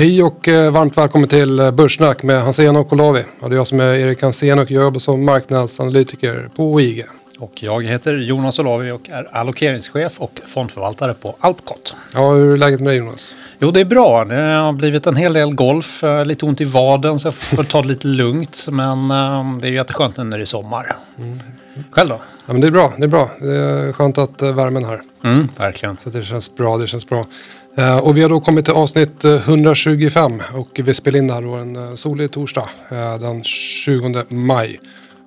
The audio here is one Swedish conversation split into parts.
Hej och eh, varmt välkommen till eh, Börssnack med Hansén och Olavi. Det är jag som är Erik Hansén och jag jobbar som marknadsanalytiker på IG. Och jag heter Jonas Olavi och är allokeringschef och fondförvaltare på Alpcot. Ja, hur är läget med dig Jonas? Jo, det är bra. Det har blivit en hel del golf, eh, lite ont i vaden så jag får ta det lite lugnt. Men det är jätteskönt nu när det är sommar. Mm. Själv då? Ja, men det är bra. Det är bra. Det är skönt att värmen här. Mm, verkligen. Så det känns bra. Det känns bra. Eh, och vi har då kommit till avsnitt eh, 125 och vi spelar in det här då en eh, solig torsdag den 20 maj.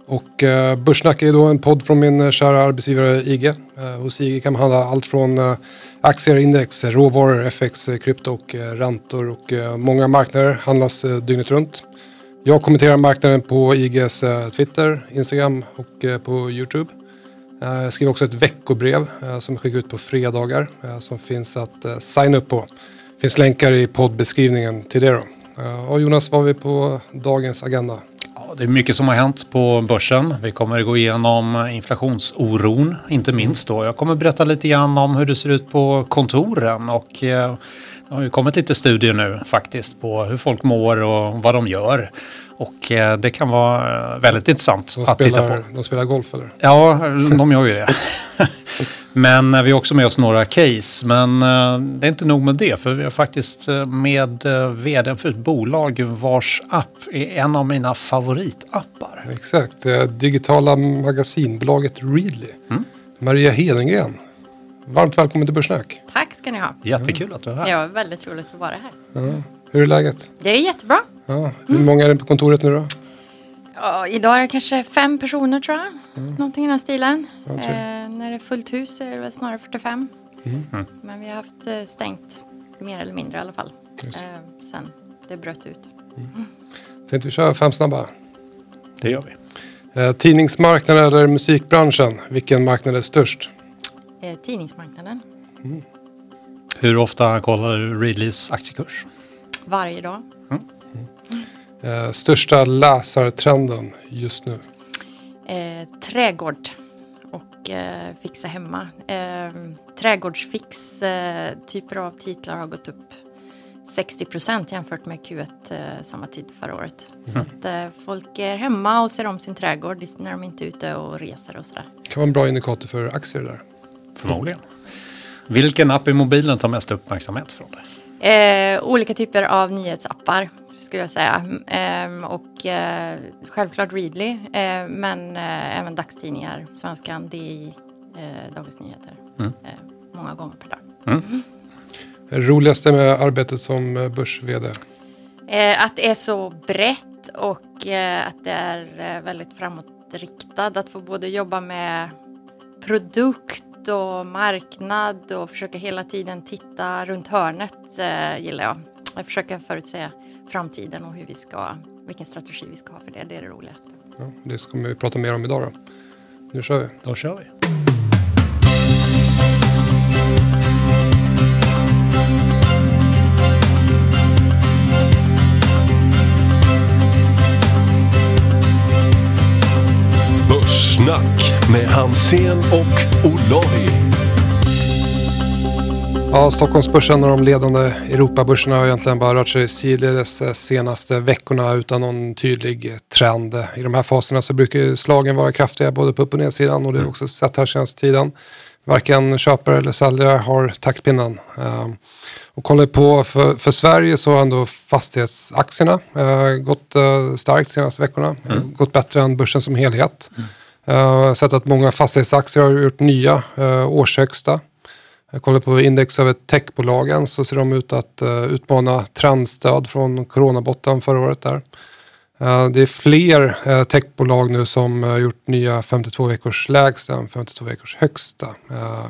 Och Börssnack är då en podd från min kära arbetsgivare IG. Hos IG kan man handla allt från aktier, index, råvaror, FX, krypto och räntor. Och många marknader handlas dygnet runt. Jag kommenterar marknaden på IGs Twitter, Instagram och på YouTube. Eh, jag skriver också ett veckobrev som jag skickar ut på fredagar som finns att signa upp på. Det finns länkar i poddbeskrivningen till det då. Och Jonas, vad har vi på dagens agenda? det är mycket som har hänt på börsen. Vi kommer gå igenom inflationsoron, inte minst då. Jag kommer berätta lite grann om hur det ser ut på kontoren och eh, det har ju kommit lite studier nu faktiskt på hur folk mår och vad de gör. Och eh, det kan vara väldigt intressant de att spelar, titta på. De spelar golf eller? Ja, de gör ju det. Men eh, vi har också med oss några case. Men eh, det är inte nog med det. För vi har faktiskt med vd för ett bolag vars app är en av mina favoritappar. Exakt, det digitala magasinbolaget Readly. Mm. Maria Hedengren. Varmt välkommen till Börssnack. Tack ska ni ha. Jättekul att du är här. Ja, väldigt roligt att vara här. Ja. Hur är läget? Det är jättebra. Ja. Hur många är det på kontoret nu då? Ja, idag är det kanske fem personer tror jag. Mm. Någonting i den stilen. Ja, eh, när det är fullt hus är det väl snarare 45. Mm. mm. Men vi har haft eh, stängt mer eller mindre i alla fall. Eh, sen det bröt ut. Mm. Tänkte vi köra fem snabba? Det gör vi. Eh, tidningsmarknaden eller musikbranschen, vilken marknad är störst? Eh, tidningsmarknaden. Mm. Hur ofta kollar du Readlys aktiekurs? Varje dag. Mm. Eh, största läsartrenden just nu? Eh, trädgård och eh, fixa hemma. Eh, trädgårdsfix eh, typer av titlar har gått upp 60 procent jämfört med Q1 eh, samma tid förra året. Mm. Så att eh, folk är hemma och ser om sin trädgård när de inte är ute och reser och sådär. kan vara en bra indikator för aktier där. Förmodligen. Vilken app i mobilen tar mest uppmärksamhet från dig? Eh, olika typer av nyhetsappar skulle jag säga. Eh, och eh, självklart Readly, eh, men eh, även dagstidningar, Svenskan, DI, eh, Dagens Nyheter. Mm. många gånger per dag. Mm. Mm. Roligaste med arbetet som börs-VD? att det är så brett och att det är väldigt framåtriktat. Att få både jobba med produkt och marknad och försöka hela tiden titta runt hörnet eh, gillar jag. Jag försöker förutse framtiden och hur vi ska, vilken strategi vi ska ha för det. Det är det roligaste. Ja, det ska vi prata mer om idag då. Nu kör vi. Då kör vi. Börssnack med Hansen och Olavi. Ja, Stockholmsbörsen och de ledande Europabörserna har egentligen bara rört sig sidledes de senaste veckorna utan någon tydlig trend. I de här faserna så brukar slagen vara kraftiga både på upp och nedsidan och det har vi också sett här senaste tiden. Varken köpare eller säljare har taktpinnen. Ehm, och kollar på för, för, Sverige så har ändå fastighetsaktierna eh, gått eh, starkt de senaste veckorna. Mm. Gått bättre än börsen som helhet. Mm. Jag har sett att många fastighetsaktier har gjort nya årshögsta. Jag kollar på index över techbolagen så ser de ut att uh, utmana trendstöd från coronabotten förra året där. Uh, det är fler uh, techbolag nu som har gjort nya 52 veckors lägsta än 52 veckors högsta.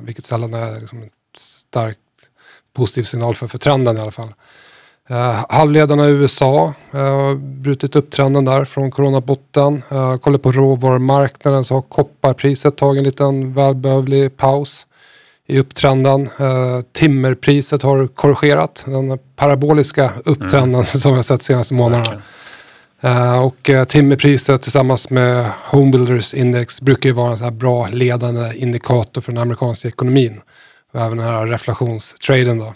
vilket sällan är liksom en stark positiv signal för, för trenden i alla fall. Uh, halvledarna i USA har uh, brutit upp trenden där från coronabotten. Uh, kollar på råvarumarknaden så har kopparpriset tagit en liten välbehövlig paus i upptrenden. Uh, timmerpriset har korrigerat den paraboliska upptrenden mm. som vi har sett senaste månaderna. Uh, och uh, timmerpriset tillsammans med Homebuilders index brukar ju vara en så här bra ledande indikator för den amerikanska ekonomin. Och även den här reflationstraden då.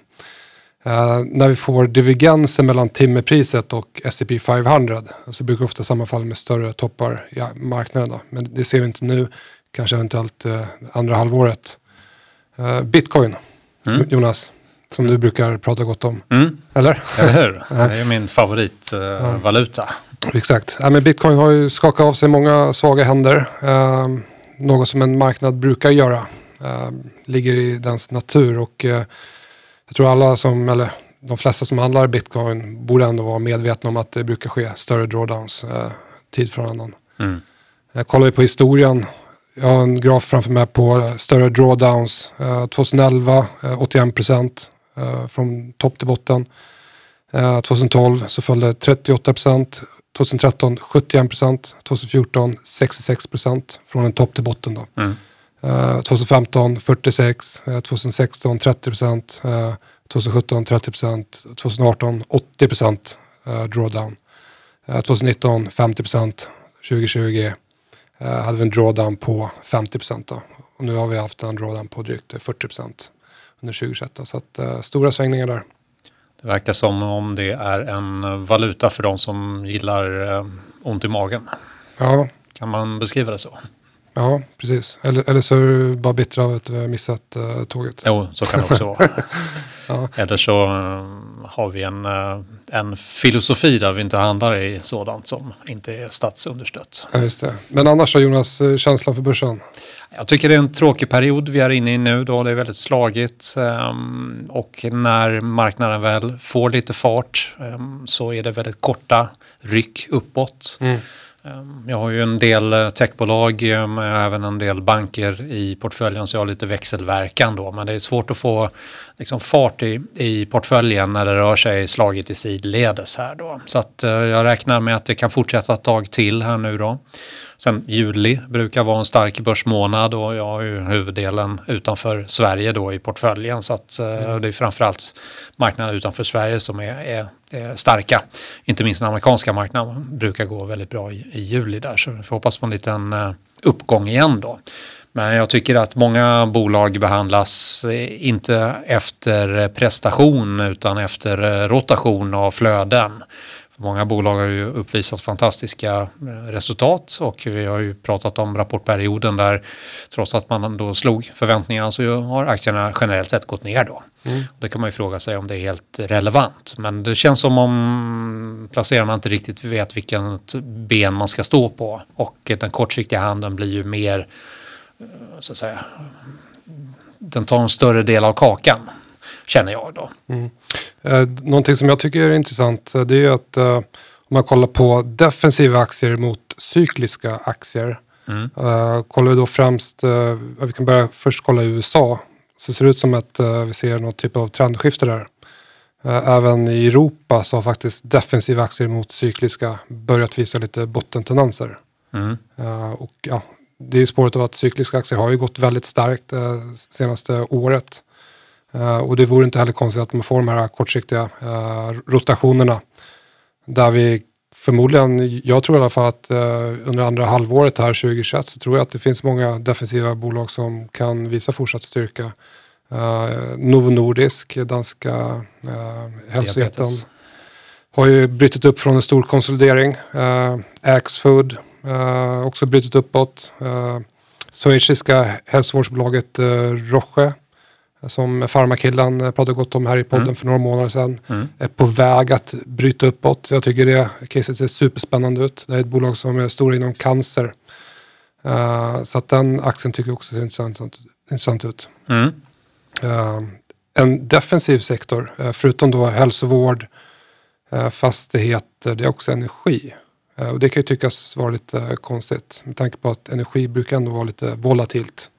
Eh, när vi får divergenser mellan timmerpriset och S&P 500 så brukar det ofta sammanfalla med större toppar i marknaden. Då. Men det ser vi inte nu, kanske eventuellt eh, andra halvåret. Eh, Bitcoin, Mm. Jonas, som du brukar prata gott om. Mm, Eller? eller hur? Det är min favoritvaluta. Exakt. Ja, men Bitcoin har ju skakat av sig många svaga händer. Eh, något som en marknad brukar göra. Eh, ligger i dens natur och eh, jag tror alla som, eller de flesta som handlar Bitcoin borde ändå vara medvetna om att det brukar ske större drawdowns eh, tid från annan. Mm. Eh, kollar vi på historien, jag har en graf framför mig på större drawdowns. Eh, 2011 eh, 81 procent eh, från topp till botten. Eh, 2012 så följde 38 procent. 2013 71 procent. 2014 66 procent från en topp till botten. Då. Mm. Eh, 2015 46, eh, 2016 30 procent, eh, 2017 30 procent, 2018 80 procent eh, drawdown. Eh, 2019 50 procent, 2020 eh, hade vi en drawdown på 50 procent. Och nu har vi haft en drawdown på drygt 40 procent under 2021. Då. Så att, eh, stora svängningar där. Det verkar som om det är en valuta för de som gillar eh, ont i magen. Ja, Kan man beskriva det så? ja precis. Eller, eller så är du bara bitter av att vi har missat eh, tåget. Jo, så kan det också vara. Ja. Eller så eh, har vi en, eh, en filosofi där vi inte handlar i sådant som inte är statsunderstött. Ja, just det. Men annars då Jonas, eh, känslan för börsen? Jag tycker det är en tråkig period vi är inne i nu då. Det är väldigt slagigt. Och när marknaden väl får lite fart så är det väldigt korta ryck uppåt. Mm. Ehm, jag har ju en del eh, techbolag eh, men även en del banker i portföljen så jag har lite växelverkan då. Men det är svårt att få liksom, fart i, i portföljen när det rör sig slaget i sidledes här då. Så att eh, jag räknar med att det kan fortsätta ett tag till här nu då. Sen juli brukar vara en stark börsmånad och jag har ju huvuddelen utanför Sverige då i portföljen. Så att eh, det är framförallt marknaden utanför Sverige som är, är, är starka. Inte minst den amerikanska marknaden brukar gå väldigt bra i, i juli där. Så vi får hoppas på en liten eh, uppgång igen då. Men jag tycker att många bolag behandlas eh, inte efter prestation utan efter rotation av flöden. Många bolag har ju uppvisat fantastiska eh, resultat och vi har ju pratat om rapportperioden där trots att man då slog förväntningarna så har aktierna generellt sett gått ner då. Det kan man ju fråga sig om det är helt relevant. Men det känns som om placerarna inte riktigt vet vilket ben man ska stå på och den kortsiktiga handeln blir ju mer eh, så att säga den tar en större del av kakan känner jag då. Eh, någonting som jag tycker är intressant eh, det är ju att eh, om man kollar på defensiva aktier mot cykliska aktier. Mm. Eh, kollar vi då främst, eh, vi kan börja först kolla i USA. Så ser det ut som att vi ser någon typ av trendskifte där. Även i Europa så har faktiskt defensiva aktier mot cykliska börjat visa lite bottentendenser. Mm. Och ja, det är spåret av att cykliska aktier har ju gått väldigt starkt senaste året. Eh, och det vore inte heller konstigt att man får de här kortsiktiga eh, rotationerna. Där vi förmodligen, jag tror i alla fall att eh, under andra halvåret här 2021 så tror jag att det finns många defensiva bolag som kan visa fortsatt styrka. Novo Nordisk, danska hälsojätten, har ju brutit upp från en stor konsolidering. Axfood också brutit uppåt. Schweiziska hälsovårdsbolaget Roche som farmakillen eh, pratade gott om här i podden Mm. för några månader sedan Mm. är på väg att bryta uppåt. Jag tycker det caset ser superspännande ut. Det är ett bolag som är stora inom cancer. Uh, så att den aktien tycker jag också ser intressant, intressant ut. Mm. Uh, en defensiv sektor, uh, förutom då hälsovård, fastigheter, det är också energi. Och det kan ju tyckas vara lite konstigt med tanke på att energi brukar ändå vara lite volatilt.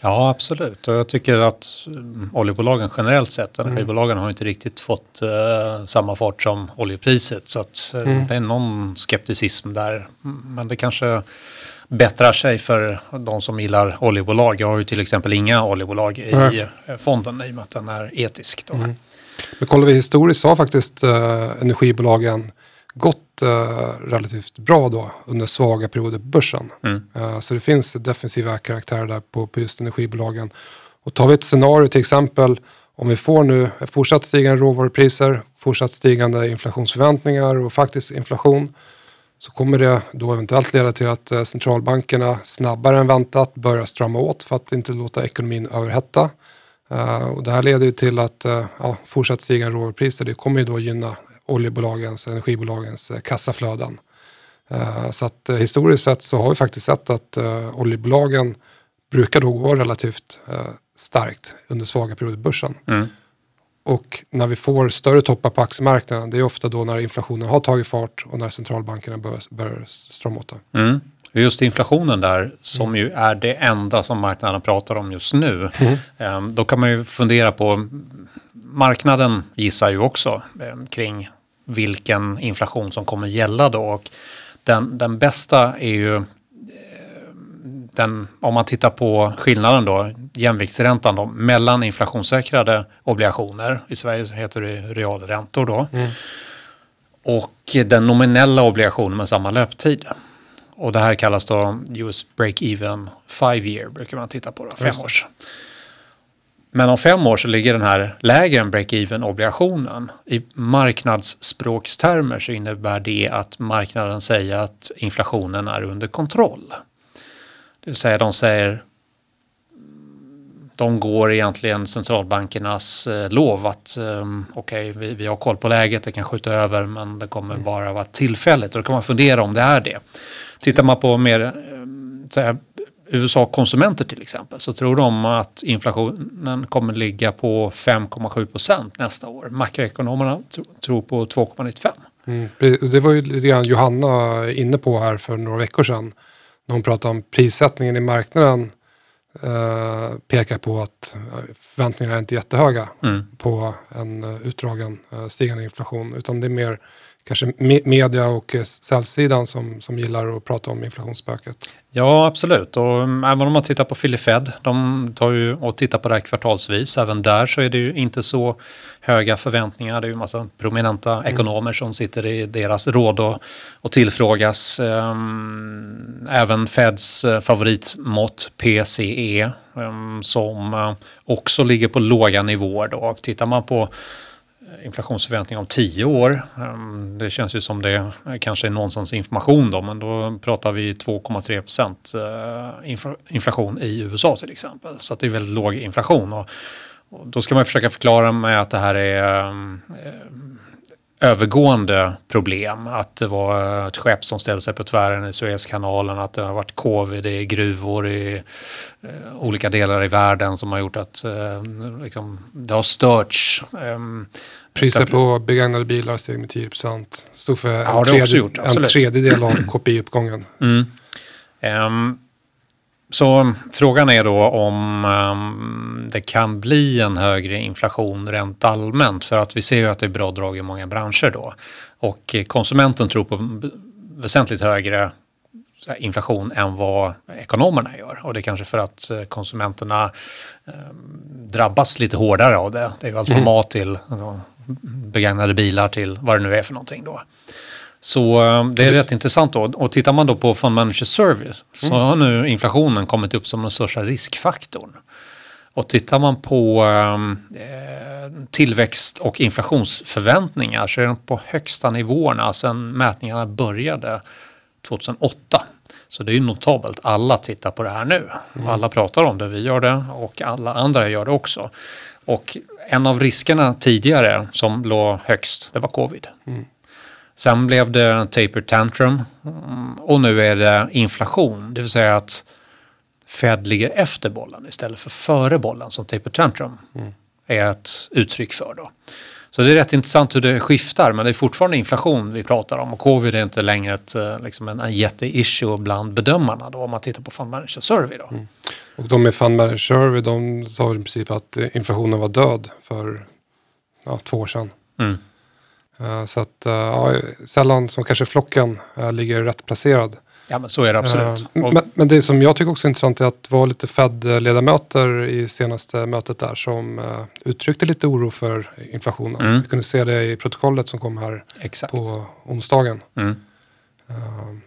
Ja, absolut. Och jag tycker att mm, oljebolagen generellt sett, energibolagen har inte riktigt fått eh, samma fart som oljepriset. Så att, eh, Mm. det är någon skepticism där. Mm, Men det kanske bättrar sig för de som gillar oljebolag. Jag har ju till exempel inga oljebolag i eh, fonden i och med att den är etisk. Mm. Men kollar vi historiskt så har faktiskt eh, energibolagen gått eh, relativt bra då under svaga perioder på börsen. Mm. Eh, så det finns defensiva karaktärer där på, på just energibolagen. Och tar vi ett scenario till exempel Om vi får nu fortsatt stigande råvarupriser, fortsatt stigande inflationsförväntningar och faktisk inflation så kommer det då eventuellt leda till att eh, centralbankerna snabbare än väntat börjar strama åt för att inte låta ekonomin överhetta. Och det här leder ju till att ja, fortsatt stigande råvarupriser det kommer ju då gynna oljebolagens, energibolagens uh, kassaflöden. så att historiskt sett så har vi faktiskt sett att oljebolagen brukar då gå relativt starkt under svaga perioder på börsen. Mm. Och när vi får större toppar på aktiemarknaden det är ofta då när inflationen har tagit fart och när centralbankerna börjar, börjar strama åt det. Mm. Just inflationen där, som mm. ju är det enda som marknaden pratar om just nu. Mm. Ehm, då kan man ju fundera på, marknaden gissar ju också ehm, kring vilken inflation som kommer gälla då. Och den, den bästa är ju den, om man tittar på skillnaden då, jämviktsräntan då, mellan inflationssäkrade obligationer, i Sverige heter det realräntor då, mm. och den nominella obligationen med samma löptid. Och det här kallas då US break-even five year, brukar man titta på, då, fem års. Men om fem år så ligger den här lägre än break-even obligationen. I marknadsspråkstermer så innebär det att marknaden säger att inflationen är under kontroll. Det vill säga de säger de går egentligen centralbankernas eh, lov att um, okej, okay, vi, vi, har koll på läget, det kan skjuta över men det kommer mm. bara vara tillfälligt och då kan man fundera om det är det. Tittar man på mer här, USA-konsumenter till exempel så tror de att inflationen kommer ligga på 5,7 procent nästa år. Makroekonomerna tror på 2,95. Mm. Det var ju lite grann Johanna inne på här för några veckor sedan när hon pratar om prissättningen i marknaden eh, pekar på att eh, förväntningarna är inte jättehöga mm. på en uh, utdragen uh, stigande inflation. Utan det är mer kanske me media och uh, säljsidan som, som gillar att prata om inflationsspöket. Ja, absolut. Och um, även om man tittar på Philly Fed, de tar ju och tittar på det här kvartalsvis. Även där så är det ju inte så höga förväntningar. Det är ju en massa prominenta mm. ekonomer som sitter i deras råd och, och tillfrågas. Um, även Feds uh, favoritmått PCE um, som uh, också ligger på låga nivåer. Då. Och tittar man på inflationsförväntning om tio år. Ehm, det känns ju som det kanske är någonstans information då, men då pratar vi 2,3 procent eh, inflation i USA till exempel. Så det är väldigt låg inflation. Och, då ska man försöka förklara med att det här är eh, övergående problem. Att det var ett skepp som ställde sig på tvären i Suezkanalen, att det har varit covid i gruvor i eh, olika delar i världen som har gjort att liksom, det har störts. Ehm, Priser på begagnade bilar steg med 10 procent. Stod för en, ja, tredje, gjort, en tredjedel av KPI-uppgången. Mm. Um, så frågan är då om um, det kan bli en högre inflation rent allmänt för att vi ser ju att det är bra drag i många branscher då. Och konsumenten tror på väsentligt högre inflation än vad ekonomerna gör. Och det är kanske för att eh, konsumenterna eh, drabbas lite hårdare av det. Det är alltså mm. mat till begagnade bilar till vad det nu är för någonting då. Så eh, det är rätt intressant då. Och tittar man då på Fund Manager Service så mm. har nu inflationen kommit upp som den största riskfaktorn. Och tittar man på ehm, eh, tillväxt och inflationsförväntningar så är de på högsta nivåerna sedan mätningarna började 2008. Så det är ju notabelt. Alla tittar på det här nu. Mm. Alla pratar om det, vi gör det och alla andra gör det också. Och en av riskerna tidigare som låg högst, det var covid. Mm. Sen blev det taper tantrum mm, och nu är det inflation, det vill säga att Fed ligger efter bollen istället för före bollen som taper tantrum mm. är ett uttryck för. Då. Så det är rätt intressant hur det skiftar men det är fortfarande inflation vi pratar om och covid är inte längre ett, eh, liksom en, jätteissue bland bedömarna då om man tittar på Fund Manager Survey. Då. Mm. Och de med Fund Manager Survey de sa i princip att inflationen var död för ja, två år sedan. Mm. Uh, så att ja, sällan som kanske flocken ligger rätt placerad. Ja men så är det absolut. Men, men, det som jag tycker också är intressant är att det var lite Fed-ledamöter i senaste mötet där som uttryckte lite oro för inflationen. Mm. Vi kunde se det i protokollet som kom här Exakt. på onsdagen. Mm.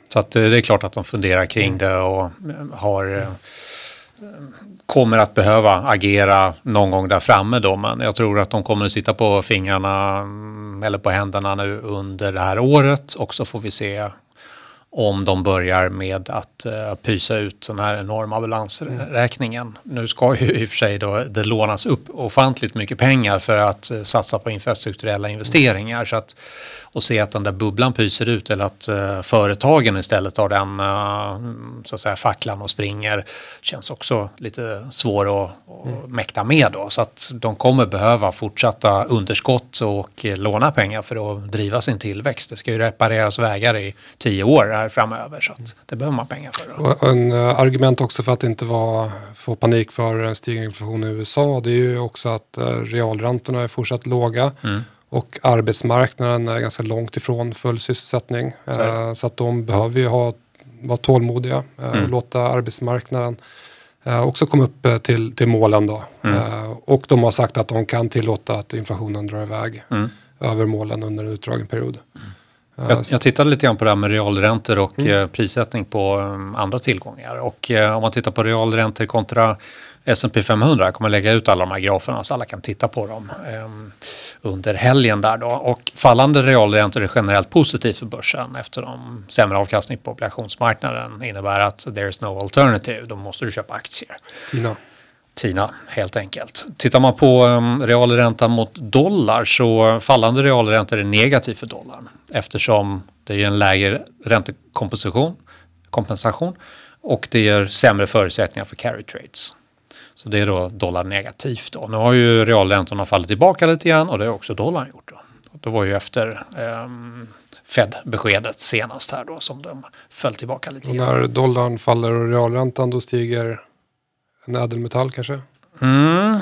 Så att det är klart att de funderar kring det och har kommer att behöva agera någon gång där framme då. Men jag tror att de kommer att sitta på fingrarna mm, eller på händerna nu under det här året och så får vi se om de börjar med att uh, pysa ut den här enorma balansräkningen. Nu ska ju i och för sig då det lånas upp ofantligt mycket pengar för att uh, satsa på infrastrukturella investeringar. Så att och se att den där bubblan pyser ut eller att uh, företagen istället har den uh, så att säga, facklan och springer känns också lite svår att, att mm. mäkta med. Då. Så att de kommer behöva fortsatta underskott och uh, låna pengar för att driva sin tillväxt. Det ska ju repareras vägar i tio år här framöver så att det behöver man pengar för. Och en argument också för att inte vara, få panik för en stigande inflation i USA det är ju också att realräntorna är fortsatt låga. Mm. Och arbetsmarknaden är ganska långt ifrån full sysselsättning. Så, eh, så att de behöver ju ha, vara tålmodiga eh, mm. och låta arbetsmarknaden eh, också komma upp till, till målen. Då. Mm. och de har sagt att de kan tillåta att inflationen drar iväg mm. över målen under en utdragen period. Mm. Jag, jag tittade lite grann på det här med realräntor och mm. prissättning på andra tillgångar. Och om man tittar på realräntor kontra S&P 500. Jag kommer lägga ut alla de här graferna så alla kan titta på dem eh, under helgen där då. Och fallande realräntor är generellt positivt för börsen eftersom sämre avkastning på obligationsmarknaden innebär att there is no alternative. Då måste du köpa aktier. Tina. Tina, helt enkelt. Tittar man på um, realränta mot dollar så fallande realräntor är negativt för dollarn eftersom det är en lägre räntekompensation kompensation, och det ger sämre förutsättningar för carry trades. Så det är då dollar negativt. Då. Nu har ju realräntorna fallit tillbaka lite grann och det har också dollarn gjort. Då. Det var ju efter eh, Fed-beskedet senast här då som de föll tillbaka lite grann. Och när dollarn faller och realräntan då stiger en ädelmetall kanske? Mm.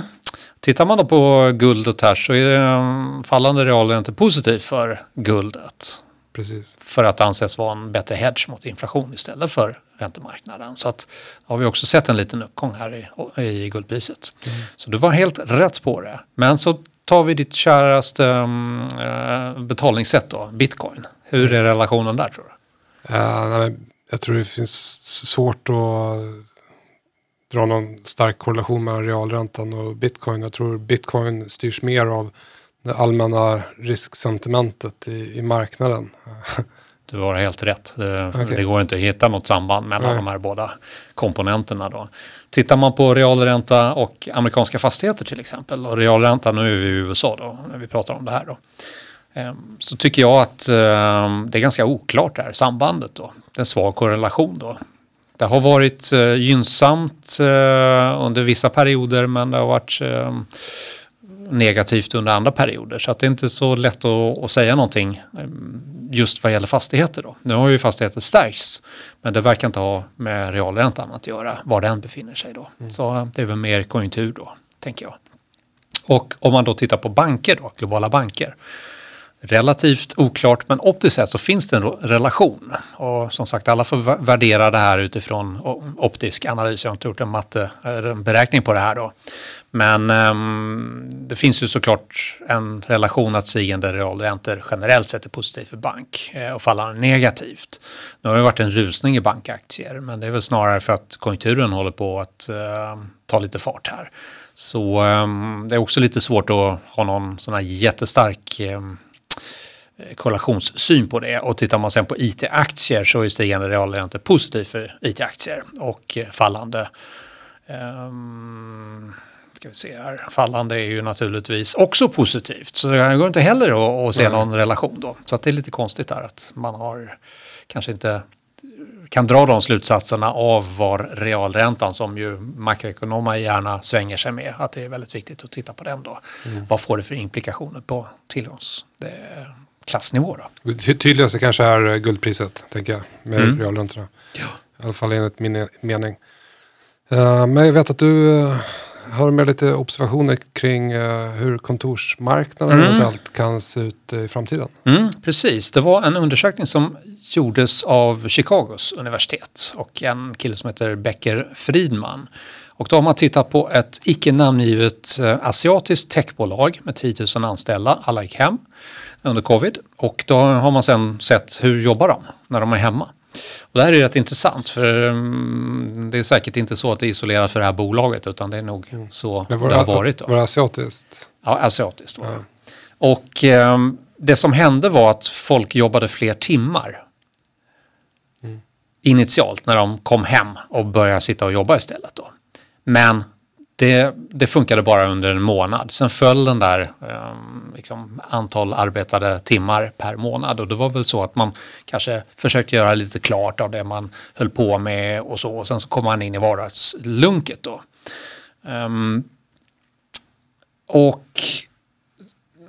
Tittar man då på guld och ters så är det ehm, fallande realräntor positivt för guldet. Precis. För att anses vara en bättre hedge mot inflation istället för räntemarknaden. Så att har vi också sett en liten uppgång här i, i guldpriset. Mm. Så du var helt rätt på det. Men så tar vi ditt käraste äh, betalningssätt då, bitcoin. Hur är relationen där tror du? Uh, nej, jag tror det finns svårt att dra någon stark korrelation mellan realräntan och bitcoin. Jag tror bitcoin styrs mer av det allmänna risksentimentet i, i marknaden. Du har helt rätt. Det, okay. det, går inte att hitta något samband mellan Nej. de här båda komponenterna. Då. Tittar man på realränta och amerikanska fastigheter till exempel och realränta, nu är vi i USA då, när vi pratar om det här då. Ehm, så tycker jag att ehm, det är ganska oklart det här sambandet då. Det är en svag korrelation då. Det har varit eh, gynnsamt eh, under vissa perioder men det har varit ehm, negativt under andra perioder. Så att det är inte så lätt att, att säga någonting ehm, just vad gäller fastigheter. Då. Nu har ju fastigheter stärkts men det verkar inte ha med realräntan att göra var den befinner sig då. Mm. Så eh, det är väl mer konjunktur då, tänker jag. Och om man då tittar på banker då, globala banker. Relativt oklart men optiskt sett så finns det en relation. Och som sagt alla får värdera det här utifrån optisk analys. Jag har inte gjort en matteberäkning på det här då. Men um, det finns ju såklart en relation att stigande realräntor generellt sett är positivt för bank eh, och fallande negativt. Nu har det varit en rusning i bankaktier men det är väl snarare för att konjunkturen håller på att uh, ta lite fart här. Så um, det är också lite svårt att ha någon sån här jättestark um, korrelationssyn på det. Och tittar man sen på IT-aktier så är stigande realräntor positivt för IT-aktier och eh, fallande um, ska vi se här, fallande är ju naturligtvis också positivt. Så det går inte heller att, att se mm. någon relation då. Så det är lite konstigt där att man har kanske inte kan dra de slutsatserna av var realräntan som ju makroekonomer gärna svänger sig med. Att det är väldigt viktigt att titta på den då. Mm. Vad får det för implikationer på tillgångsklassnivå då? Det tydligaste kanske är guldpriset, tänker jag, med mm. realräntorna. Ja. I alla fall enligt min mening. Uh, men jag vet att du har med lite observationer kring uh, hur kontorsmarknaden mm. eventuellt kan se ut i framtiden. Mm, precis, det var en undersökning som gjordes av Chicagos universitet och en kille som heter Becker Fridman. Och då har man tittat på ett icke namngivet uh, asiatiskt techbolag med 10 000 anställda, alla gick hem under covid. Och då har man sen sett hur jobbar de när de är hemma. Och det här är rätt intressant för um, det är säkert inte så att det är isolerat för det här bolaget utan det är nog mm. så var det har varit. Då. Var det asiatiskt? Ja, asiatiskt var det. Ja. Och um, det som hände var att folk jobbade fler timmar mm. initialt när de kom hem och började sitta och jobba istället. Då. Men det, det funkade bara under en månad. Sen föll den där eh, liksom, antal arbetade timmar per månad och det var väl så att man kanske försökte göra lite klart av det man höll på med och så och sen så kom man in i vardagslunket då. Um, och,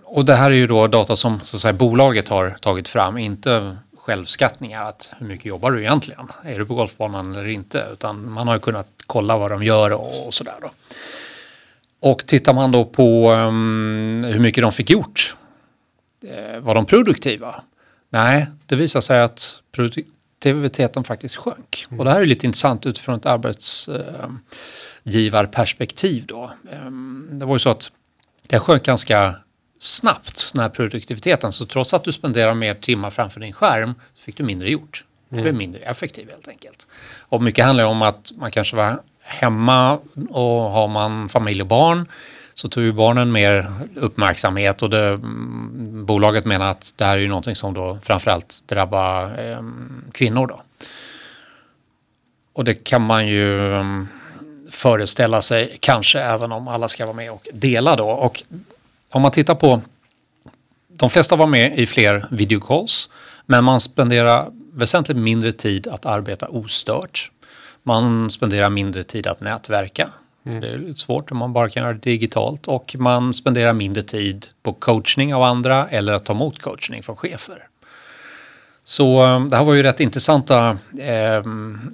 och det här är ju då data som så att säga, bolaget har tagit fram, inte självskattningar att hur mycket jobbar du egentligen? Är du på golfbanan eller inte? Utan man har ju kunnat kolla vad de gör och, och sådär då. Och tittar man då på um, hur mycket de fick gjort, eh, var de produktiva? Nej, det visar sig att produktiviteten faktiskt sjönk. Mm. Och det här är lite intressant utifrån ett arbetsgivarperspektiv då. Um, det var ju så att det sjönk ganska snabbt, den här produktiviteten. Så trots att du spenderar mer timmar framför din skärm så fick du mindre gjort. Du blir mindre effektiv helt enkelt. Och mycket handlar om att man kanske var hemma och har man familj och barn så tog ju barnen mer uppmärksamhet och det, mm, bolaget menar att det här är ju någonting som då framförallt drabbar eh, kvinnor då. Och det kan man ju ehm, föreställa sig kanske även om alla ska vara med och dela då. Och om man tittar på, de flesta var med i fler videocalls men man spenderar väsentligt mindre tid att arbeta ostört. Man spenderar mindre tid att nätverka. Mm. Det är lite svårt om man bara kan göra det digitalt och man spenderar mindre tid på coachning av andra eller att ta emot coachning från chefer. Så eh, det här var ju rätt intressanta eh,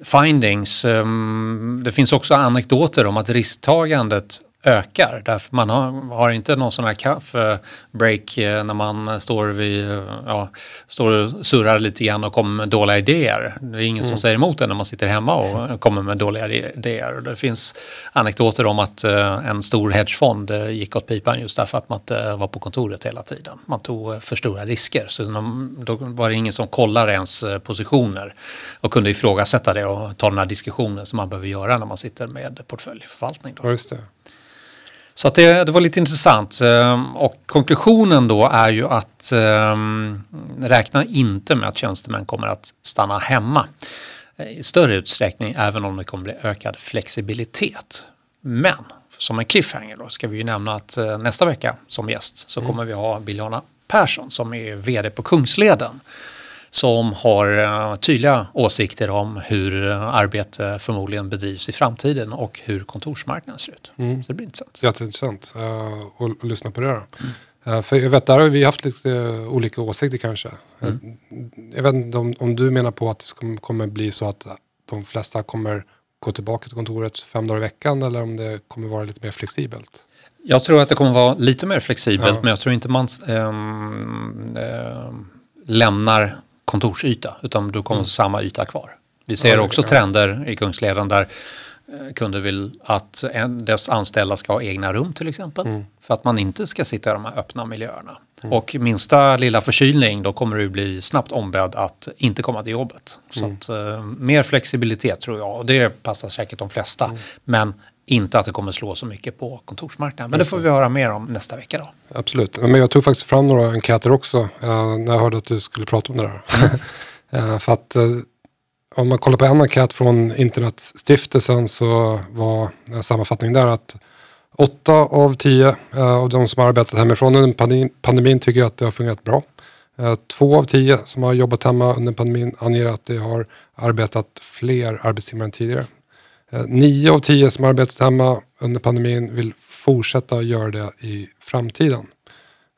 findings. Um, det finns också anekdoter om att risktagandet ökar. Därför man har, har, inte någon sån här kaffebreak eh, när man står, vid, ja, står och surrar lite grann och kommer med dåliga idéer. Det är ingen mm. som säger emot en när man sitter hemma och kommer med dåliga idéer. Det finns anekdoter om att eh, en stor hedgefond eh, gick åt pipan just därför att man inte var på kontoret hela tiden. Man tog för stora risker. Så då var det ingen som kollade ens positioner och kunde ifrågasätta det och ta den här diskussionen som man behöver göra när man sitter med portföljförvaltning. Då. Ja, just det. Så det, det, var lite intressant. Ehm, och konklusionen då är ju att um, räkna inte med att tjänstemän kommer att stanna hemma i större utsträckning även om det kommer bli ökad flexibilitet. Men som en cliffhanger då ska vi ju nämna att uh, nästa vecka som gäst så mm. kommer vi ha Biljana Persson som är vd på Kungsleden som har eh, tydliga åsikter om hur eh, arbete förmodligen bedrivs i framtiden och hur kontorsmarknaden ser ut. Mm. Så det blir intressant. Jätteintressant uh, att lyssna på det. Då. Mm. För jag vet, där har vi haft lite olika åsikter kanske. Mm. jag vet inte om, om, du menar på att det kommer bli så att de flesta kommer gå tillbaka till kontoret fem dagar i veckan eller om det kommer vara lite mer flexibelt? Jag tror att det kommer vara lite mer flexibelt ja. men jag tror inte man ähm, äh, lämnar kontorsyta utan du kommer mm. samma yta kvar. Vi ser ja, också trender i Kungsleden där eh, kunder vill att en, dess anställda ska ha egna rum till exempel. Mm. För att man inte ska sitta i de här öppna miljöerna. Mm. Och minsta lilla förkylning då kommer du bli snabbt ombedd att inte komma till jobbet. Så mm. att, uh, mer flexibilitet tror jag och det passar säkert de flesta. Mm. Men inte att det kommer slå så mycket på kontorsmarknaden. Men det får vi höra mer om nästa vecka då. Absolut, men jag tog faktiskt fram några enkäter också uh, när jag hörde att du skulle prata om det där. uh, för att uh, om man kollar på en enkät från Internetstiftelsen så var sammanfattningen där att åtta av tio av de som har arbetat hemifrån under pandemin, pandemin tycker att det har fungerat bra. Två av tio som har jobbat hemma under pandemin anger att de har arbetat fler arbetstimmar än tidigare. Eh, nio av tio som arbetat hemma under pandemin vill fortsätta göra det i framtiden.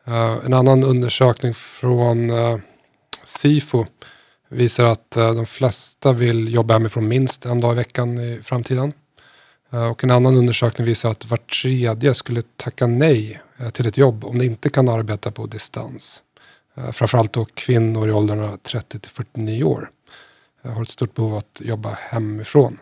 Eh, en annan undersökning från eh, Sifo visar att de flesta vill jobba hemifrån minst en dag i veckan i framtiden. Och en annan undersökning visar att var tredje skulle tacka nej till ett jobb om de inte kan arbeta på distans. Framförallt då kvinnor i åldrarna 30 till 49 år har ett stort behov av att jobba hemifrån.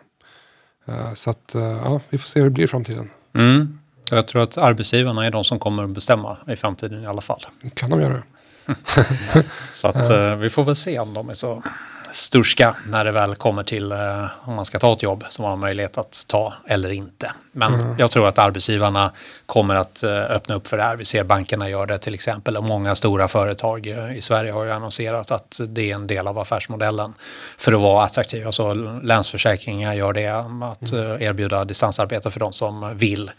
Eh, så att, eh, ja, vi får se hur det blir i framtiden. Mm. Jag tror att arbetsgivarna är de som kommer att bestämma i framtiden i alla fall. kan de göra. så att uh, vi får väl se om de är så sturska när det väl kommer till eh, om man ska ta ett jobb som man har möjlighet att ta eller inte. Men mm. jag tror att arbetsgivarna kommer att eh, öppna upp för det här. Vi ser bankerna gör det till exempel och många stora företag eh, i Sverige har ju annonserat att det är en del av affärsmodellen för att vara attraktiva. Alltså Länsförsäkringar gör det, att mm. erbjuda distansarbete för de som vill.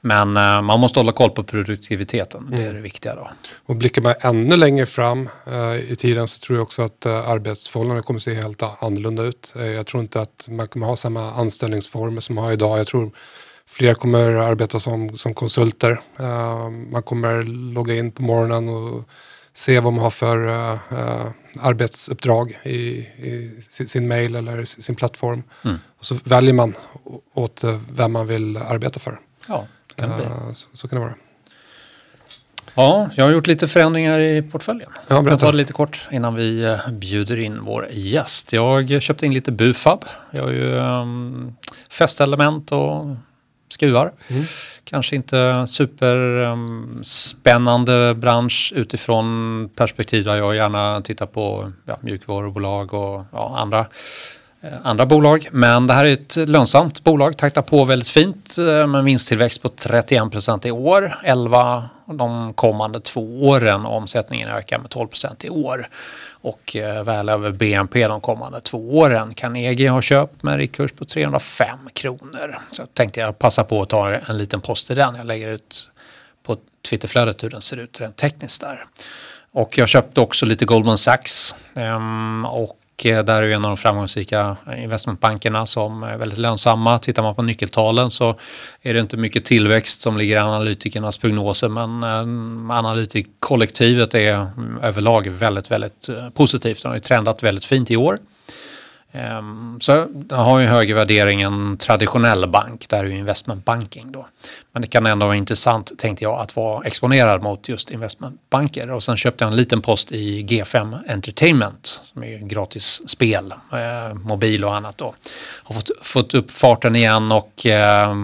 Men uh, man måste hålla koll på produktiviteten, det är mm. det viktiga då. Och blickar man ännu längre fram uh, i tiden så tror jag också att uh, arbetsförhållandena kommer att se helt annorlunda ut. jag tror inte att man kommer ha samma anställningsformer som man har idag. Jag tror fler kommer arbeta som, som konsulter. man kommer logga in på morgonen och se vad man har för arbetsuppdrag i, i sin, sin mail eller sin plattform. Mm. Och så väljer man åt vem man vill arbeta för. Ja. Kan det uh, så, så, kan det vara. Ja, jag har gjort lite förändringar i portföljen. Ja, jag tar det lite kort innan vi eh, bjuder in vår gäst. Jag köpte in lite Bufab. Jag har ju um, fästelement och skruvar. Mm. Kanske inte superspännande um, bransch utifrån perspektiv där jag gärna tittar på ja, mjukvarubolag och ja, andra Eh, Eh, andra bolag. Men det här är ett lönsamt bolag, taktar på väldigt fint eh, med vinsttillväxt på 31 procent i år. 11 de kommande två åren och omsättningen ökar med 12 procent i år. Och eh, väl över BNP de kommande två åren. Carnegie har köpt med en riktkurs på 305 kronor. Så tänkte jag passa på att ta en liten post i den. Jag lägger ut på Twitterflödet hur den ser ut rent tekniskt där. Och jag köpte också lite Goldman Sachs. Ehm, och Eh, där är en av de framgångsrika investmentbankerna som är väldigt lönsamma. Tittar man på nyckeltalen så är det inte mycket tillväxt som ligger i analytikernas prognoser men eh, analytikkollektivet är överlag väldigt, väldigt eh, positivt. De har ju trendat väldigt fint i år. Ehm, så den har ju högre värdering än traditionell bank, där är ju investmentbanking då. Men det kan ändå vara intressant, tänkte jag, att vara exponerad mot just investmentbanker. Och sen köpte jag en liten post i G5 Entertainment, som är gratis spel, eh, mobil och annat då. Har fått, fått upp farten igen och eh,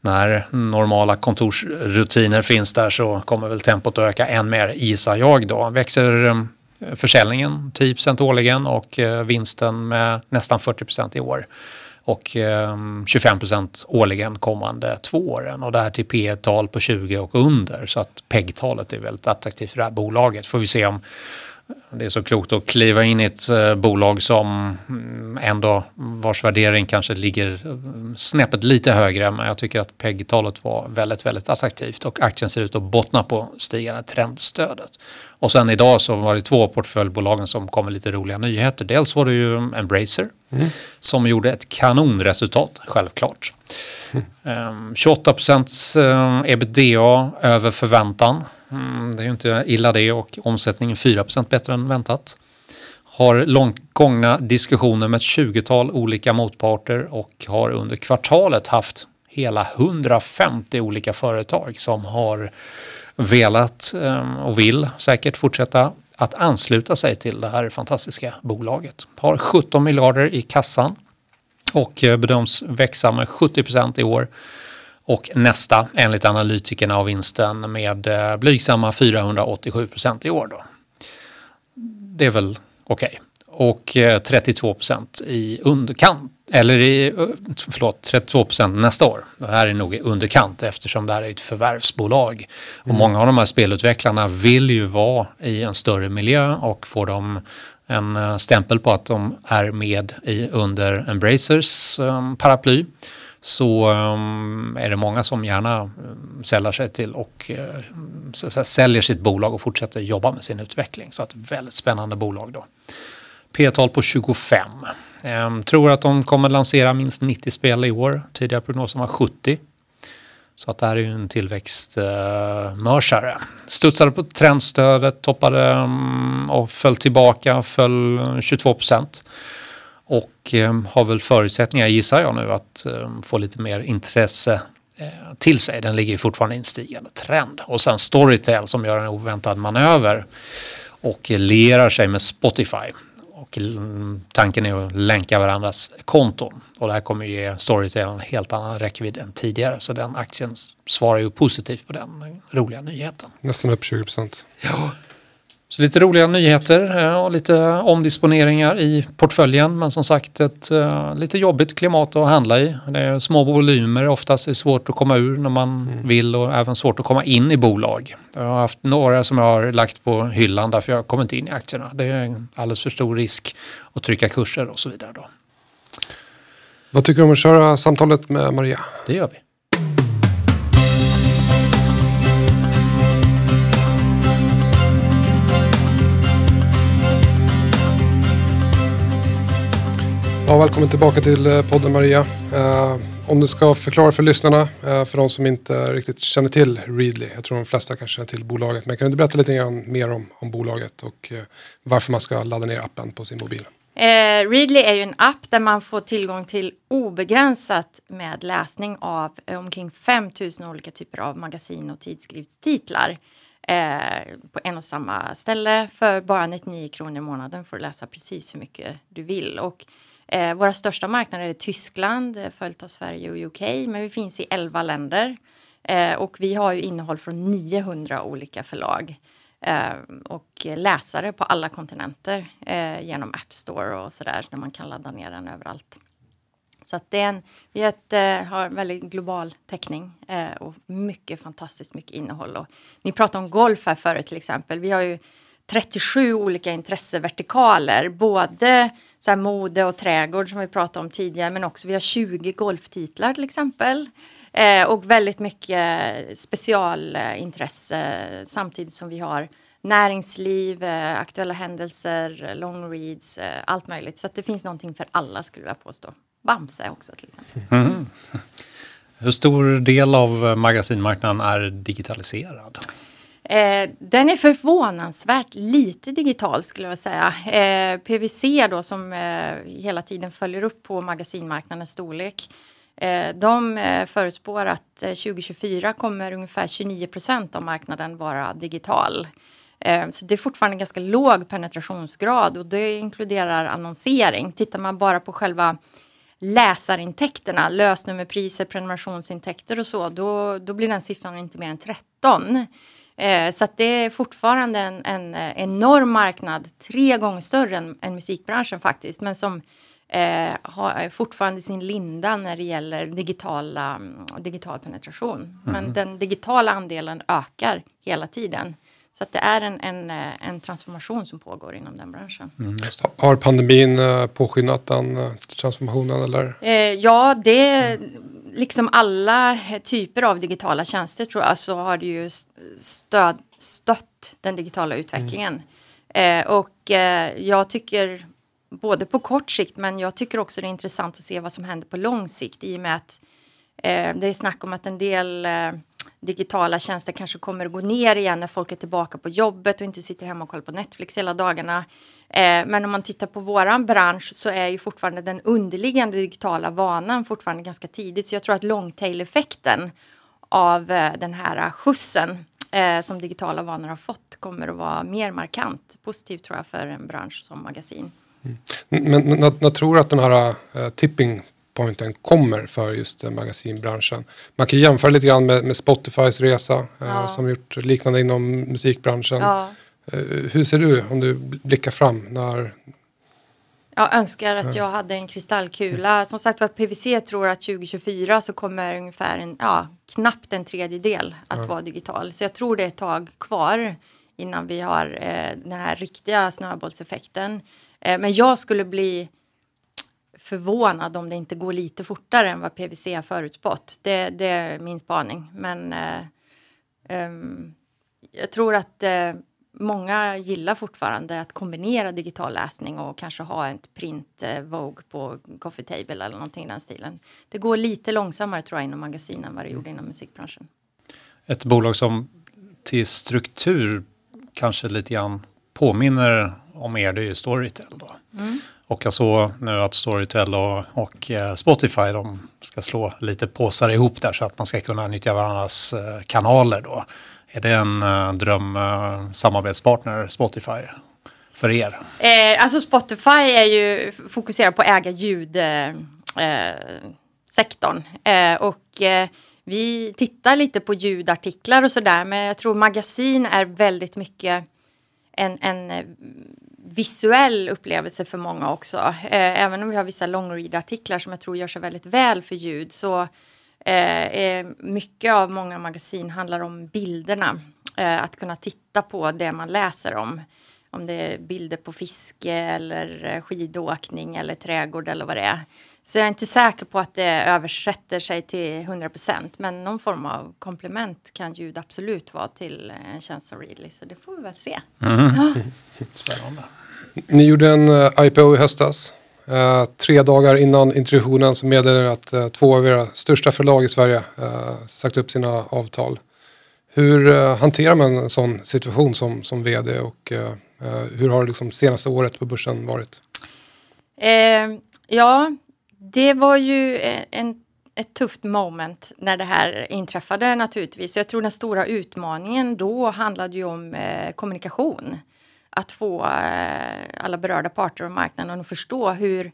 när normala kontorsrutiner finns där så kommer väl tempot att öka än mer, gissar jag då. Växer ehm, försäljningen typ 10% årligen och eh, vinsten med nästan 40% i år. Och eh, 25% årligen kommande två åren och det här till P tal på 20 och under. Så att PEG-talet är väldigt attraktivt för det här bolaget. Får vi se om det är så klokt att kliva in i ett eh, bolag som mm, ändå vars värdering kanske ligger eh, snäppet lite högre men jag tycker att PEG-talet var väldigt, väldigt attraktivt och aktien ser ut att bottna på stigande trendstödet. Och sen idag så var det två portföljbolagen som kom med lite roliga nyheter. Dels var det ju Embracer mm. som gjorde ett kanonresultat, självklart. Mm. 28 procents eh, ebitda över förväntan. Mm, det är ju inte illa det och omsättningen 4% bättre än väntat. Har långt gångna diskussioner med ett 20-tal olika motparter och har under kvartalet haft hela 150 olika företag som har velat ehm, och vill säkert fortsätta att ansluta sig till det här fantastiska bolaget. Har 17 miljarder i kassan och eh, bedöms växa med 70 procent i år. Och nästa, enligt analytikerna av vinsten, med eh, blygsamma 487 procent i år. Då. Det är väl okej. Okay. Och 32 procent i underkant eller i, förlåt, 32 procent nästa år. Det här är nog i underkant eftersom det här är ett förvärvsbolag. Och mm. många av de här spelutvecklarna vill ju vara i en större miljö och får de en eh, stämpel på att de är med i, under Embracers paraply så ehm, är det många som gärna ehm, säljer sig till och ehm, säljer sitt bolag och fortsätter jobba med sin utveckling. Så ett väldigt spännande bolag då. P-tal på 25. Ehm, tror att de kommer lansera minst 90 spel i år. Tidigare prognosen var 70. Så att det här är ju en tillväxtmörsare. Eh, Studsade på trendstödet, toppade och föll tillbaka, föll eh, 22 procent. Och um, har väl förutsättningar, gissar jag nu, att um, få lite mer intresse uh, till sig. Den ligger ju fortfarande i en stigande trend. Och sen Storytel som gör en oväntad manöver och lerar sig med Spotify och tanken är att länka varandras konton. Och det här kommer ge Storytel en helt annan räckvidd än tidigare. Så den aktien svarar ju positivt på den roliga nyheten. Nästan upp 20 procent. Ja. Så lite roliga nyheter eh, och lite omdisponeringar i portföljen men som sagt ett uh, lite jobbigt klimat att handla i. Det är små volymer oftast är svårt att komma ur när man mm. vill och även svårt att komma in i bolag. Jag har haft några som jag har lagt på hyllan därför jag har kommit in i aktierna. Det är alldeles för stor risk att trycka kurser och så vidare. Då. Vad tycker du om att köra samtalet med Maria? Det gör vi. Ja, välkommen tillbaka till eh, podden Maria. Eh, om du ska förklara för lyssnarna, eh, för de som inte riktigt känner till Readly. Jag tror de flesta kanske känner till bolaget. Men kan du berätta lite grann mer om, om bolaget och eh, varför man ska ladda ner appen på sin mobil? Eh, Readly är ju en app där man får tillgång till obegränsat med läsning av eh, omkring 5000 olika typer av magasin och tidskriftstitlar eh, på en och samma ställe. För bara 99 kronor i månaden får du läsa precis hur mycket du vill. Och Eh, våra största marknader är Tyskland, eh, följt av Sverige och UK, men vi finns i 11 länder. Eh, och vi har ju innehåll från 900 olika förlag eh, och läsare på alla kontinenter eh, genom App Store och sådär, där man kan ladda ner den överallt. Så att det är en, vi ett, eh, har en väldigt global täckning eh, och mycket fantastiskt mycket innehåll. Och ni pratade om golf här förut till exempel. Vi har ju 37 olika intressevertikaler, både så mode och trädgård som vi pratade om tidigare, men också vi har 20 golftitlar till exempel. Eh, och väldigt mycket specialintresse samtidigt som vi har näringsliv, eh, aktuella händelser, long reads, eh, allt möjligt. Så det finns någonting för alla skulle jag påstå. Bamse också till exempel. Mm. mm. Hur stor del av eh, magasinmarknaden är digitaliserad? Eh, den är förvånansvärt lite digital skulle jag säga. Eh, PVC då som eh, hela tiden följer upp på magasinmarknadens storlek. Eh, de eh, förutspår att eh, 2024 kommer ungefär 29 procent av marknaden vara digital. Eh, så det är fortfarande ganska låg penetrationsgrad och det inkluderar annonsering. Tittar man bara på själva läsarintäkterna, lösnummerpriser, prenumerationsintäkter och så, då, då blir den siffran inte mer än 13. Eh, så det är fortfarande en, en, eh, enorm marknad, tre gånger större än, än musikbranschen faktiskt, men som eh, har fortfarande sin linda när det gäller digitala, mm, digital penetration. Mm. Men den digitala andelen ökar hela tiden. Så det är en, en, eh, en, transformation som pågår inom den branschen. Mm. Har pandemin påskyndat den transformationen? Eller? Eh, ja, det liksom alla eh, typer av digitala tjänster tror jag så har det ju stöd, stött den digitala utvecklingen. Mm. Eh, och eh, jag tycker både på kort sikt men jag tycker också det är intressant att se vad som händer på lång sikt i och med att eh, det är snack om att en del eh, digitala tjänster kanske kommer att gå ner igen när folk är tillbaka på jobbet och inte sitter hemma och kollar på Netflix hela dagarna. Eh, men om man tittar på våran bransch så är ju fortfarande den underliggande digitala vanan fortfarande ganska tidigt. Så jag tror att longtail-effekten av eh, den här skjutsen eh, som digitala vanor har fått kommer att vara mer markant. Positivt tror jag för en bransch som magasin. Mm. Men när tror att den här tipping pointen kommer för just uh, magasinbranschen. Man kan jämföra lite grann med, med Spotifys resa uh, ja. som gjort liknande inom musikbranschen. Ja. Eh, hur ser du om du blickar fram? När... Jag önskar att jag hade en kristallkula. Som sagt var, PVC tror att 2024 så kommer ungefär en, ja, knappt en tredjedel att ja. vara digital. Så jag tror det är ett tag kvar innan vi har eh, den här riktiga snöbollseffekten. Eh, men jag skulle bli förvånad om det inte går lite fortare än vad PVC har förutspått. Det, det är min spaning. Men eh, um, jag tror att eh, många gillar fortfarande att kombinera digital läsning och kanske ha ett print eh, Vogue på coffee table eller någonting i den stilen. Det går lite långsammare tror jag inom magasinen än vad det gjorde inom musikbranschen. Ett bolag som till struktur kanske lite grann påminner om er, det är ju Storytel då. Mm. Och jag såg nu att Storytel och, och eh, Spotify de ska slå lite påsar ihop där så att man ska kunna nyttja varandras eh, kanaler då. Är det en uh, dröm samarbetspartner, Spotify, för er? Eh, alltså Spotify är ju fokuserad på äga ljudsektorn. Eh, eh, och vi tittar lite på ljudartiklar och sådär men jag tror magasin är väldigt mycket en, en eh, visuell upplevelse för många också. Eh, även om vi har vissa longread-artiklar som jag tror gör sig väldigt väl för ljud så eh, mycket av många magasin handlar om bilderna. Eh, att kunna titta på det man läser om. Om det är bilder på fiske eller eh, skidåkning eller trädgård eller vad det är. Så jag är inte säker på att det översätter sig till 100 procent men någon form av komplement kan ljud absolut vara till en tjänst som Readly så det får vi väl se. Mm. Ja. Spännande. Ni gjorde en eh, IPO i höstas. Uh, tre dagar innan introduktionen så meddelade ni att uh, två av era största förlag i Sverige sagt upp sina avtal. Hur hanterar man en sån situation som, som vd och hur har liksom senaste året på börsen varit? ja, det var ju en, ett tufft moment när det här inträffade naturligtvis. Jag tror den stora utmaningen då handlade ju om eh, kommunikation. Att få eh, alla berörda parter och marknaden att förstå hur,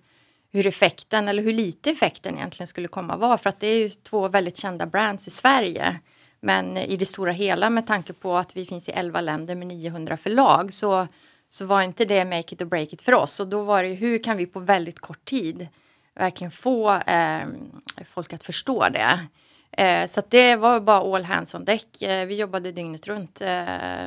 hur effekten eller hur lite effekten egentligen skulle komma vara. För att det är ju två väldigt kända brands i Sverige. Men i det stora hela med tanke på att vi finns i 11 länder med 900 förlag så, så var inte det make it or break it för oss. Och då var det hur kan vi på väldigt kort tid verkligen få eh, folk att förstå det. Eh, så det var bara all hands on deck. Eh, vi jobbade dygnet runt eh,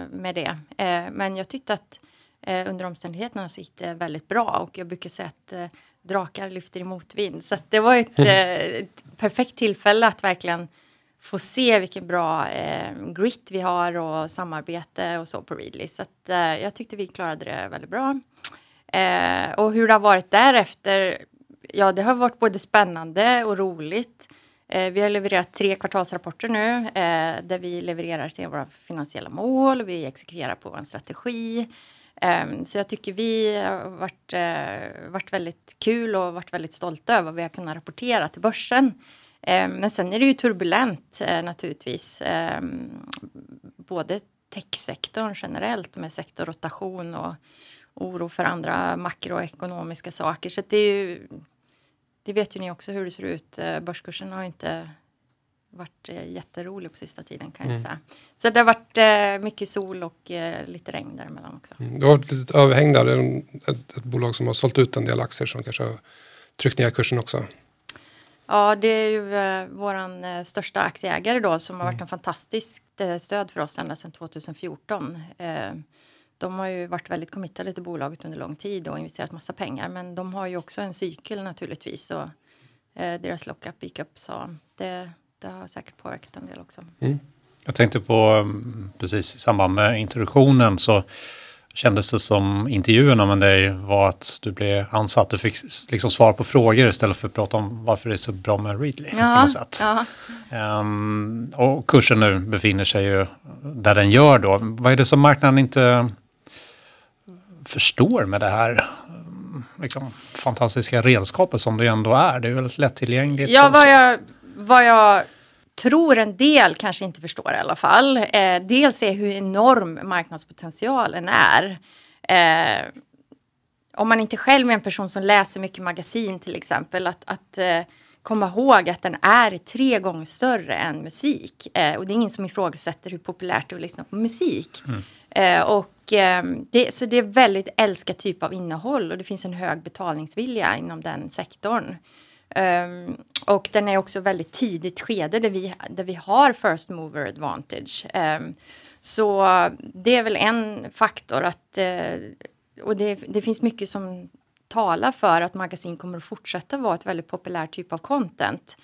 med det. Eh, men jag tyckte att eh, under omständigheterna så gick det väldigt bra och jag brukar säga att drakar lyfter i motvind. Så det var ett, ett, perfekt tillfälle att verkligen få se vilken bra grit vi har och samarbete och så på Readly. Så att, jag tyckte vi klarade det väldigt bra. och hur det har varit därefter ja, det har varit både spännande och roligt. Eh, vi har levererat tre kvartalsrapporter nu eh, där vi levererar till våra finansiella mål. Vi exekverar på vår strategi. Eh, så jag tycker vi har varit, eh, varit väldigt kul och varit väldigt stolta över vad vi har kunnat rapportera till börsen. Eh, men sen är det ju turbulent eh, naturligtvis. Ehm, både techsektorn generellt med sektorrotation och oro för andra makroekonomiska saker. Så det ju det vet ju ni också hur det ser ut. Eh, börskursen har inte varit eh, jätterolig på sista tiden kan jag mm. säga. Så det har varit eh, mycket sol och lite regn däremellan också. Mm. Det har varit lite överhäng där. Ett, ett bolag som har sålt ut en del aktier som kanske har tryckt ner kursen också. Ja, det är ju eh, vår största aktieägare då som har varit mm. en fantastiskt stöd för oss ända sedan 2014. De har ju varit väldigt committade till bolaget under lång tid och investerat massa pengar. Men de har ju också en cykel naturligtvis och eh, deras lockup gick upp så det, det har säkert påverkat en del också. Mm. Jag tänkte på mm, precis i samband med introduktionen så kändes det som intervjuerna med dig var att du blev ansatt. Du fick liksom svara på frågor istället för att prata om varför det är så bra med Readly. Ja, ja. Um, och kursen nu befinner sig ju där den gör då. Vad är det som marknaden inte förstår med det här liksom, fantastiska redskapet som det ändå är. Det är väldigt lättillgängligt. Ja, vad jag, vad jag tror en del kanske inte förstår i alla fall. Eh, dels är hur enorm marknadspotentialen är. Eh, om man inte själv är en person som läser mycket magasin till exempel, att, att eh, komma ihåg att den är tre gånger större än musik. Eh, och det är ingen som ifrågasätter hur populärt det är att lyssna på musik. Mm. Eh, och Ehm, det, så det är väldigt älskad typ av innehåll och det finns en hög betalningsvilja inom den sektorn. Um, och den är också väldigt tidigt skede där vi, där vi har first mover advantage. Um, så det är väl en faktor att, uh, och det, det finns mycket som talar för att magasin kommer att fortsätta vara ett väldigt populärt typ av content.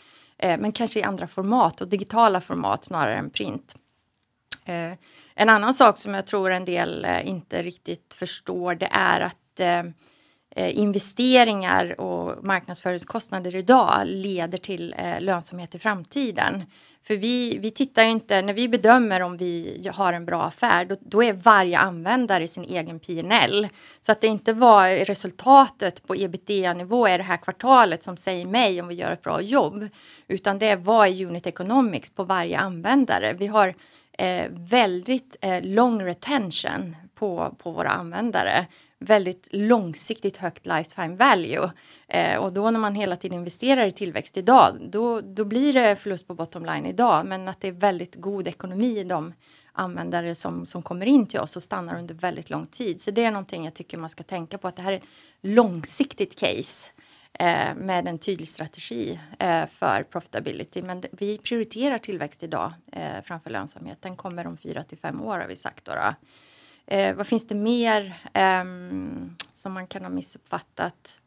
Uh, men kanske i andra format och digitala format snarare än print. Eh, en annan sak som jag tror en del eh, inte riktigt förstår det är att eh, eh investeringar och marknadsföringskostnader idag leder till eh, lönsamhet i framtiden. För vi, vi tittar inte, när vi bedömer om vi har en bra affär, då, då är varje användare sin egen PNL. Så att det inte var resultatet på ebitda-nivå i det här kvartalet som säger mig om vi gör ett bra jobb, utan det är vad är unit economics på varje användare. Vi har eh, väldigt eh, long retention på, på våra användare. Väldigt långsiktigt högt lifetime value. Eh, och då när man hela tiden investerar i tillväxt idag, då, då blir det förlust på bottom line idag. Men att det är väldigt god ekonomi i de användare som, som kommer in till oss och stannar under väldigt lång tid. Så det är någonting jag tycker man ska tänka på att det här är ett långsiktigt case eh, med en tydlig strategi eh, för profitability. Men vi prioriterar tillväxt idag eh, framför lönsamhet. Den kommer om fyra till fem år har vi sagt. Då, då. Eh, vad finns det mer ehm, som man kan ha missuppfattat?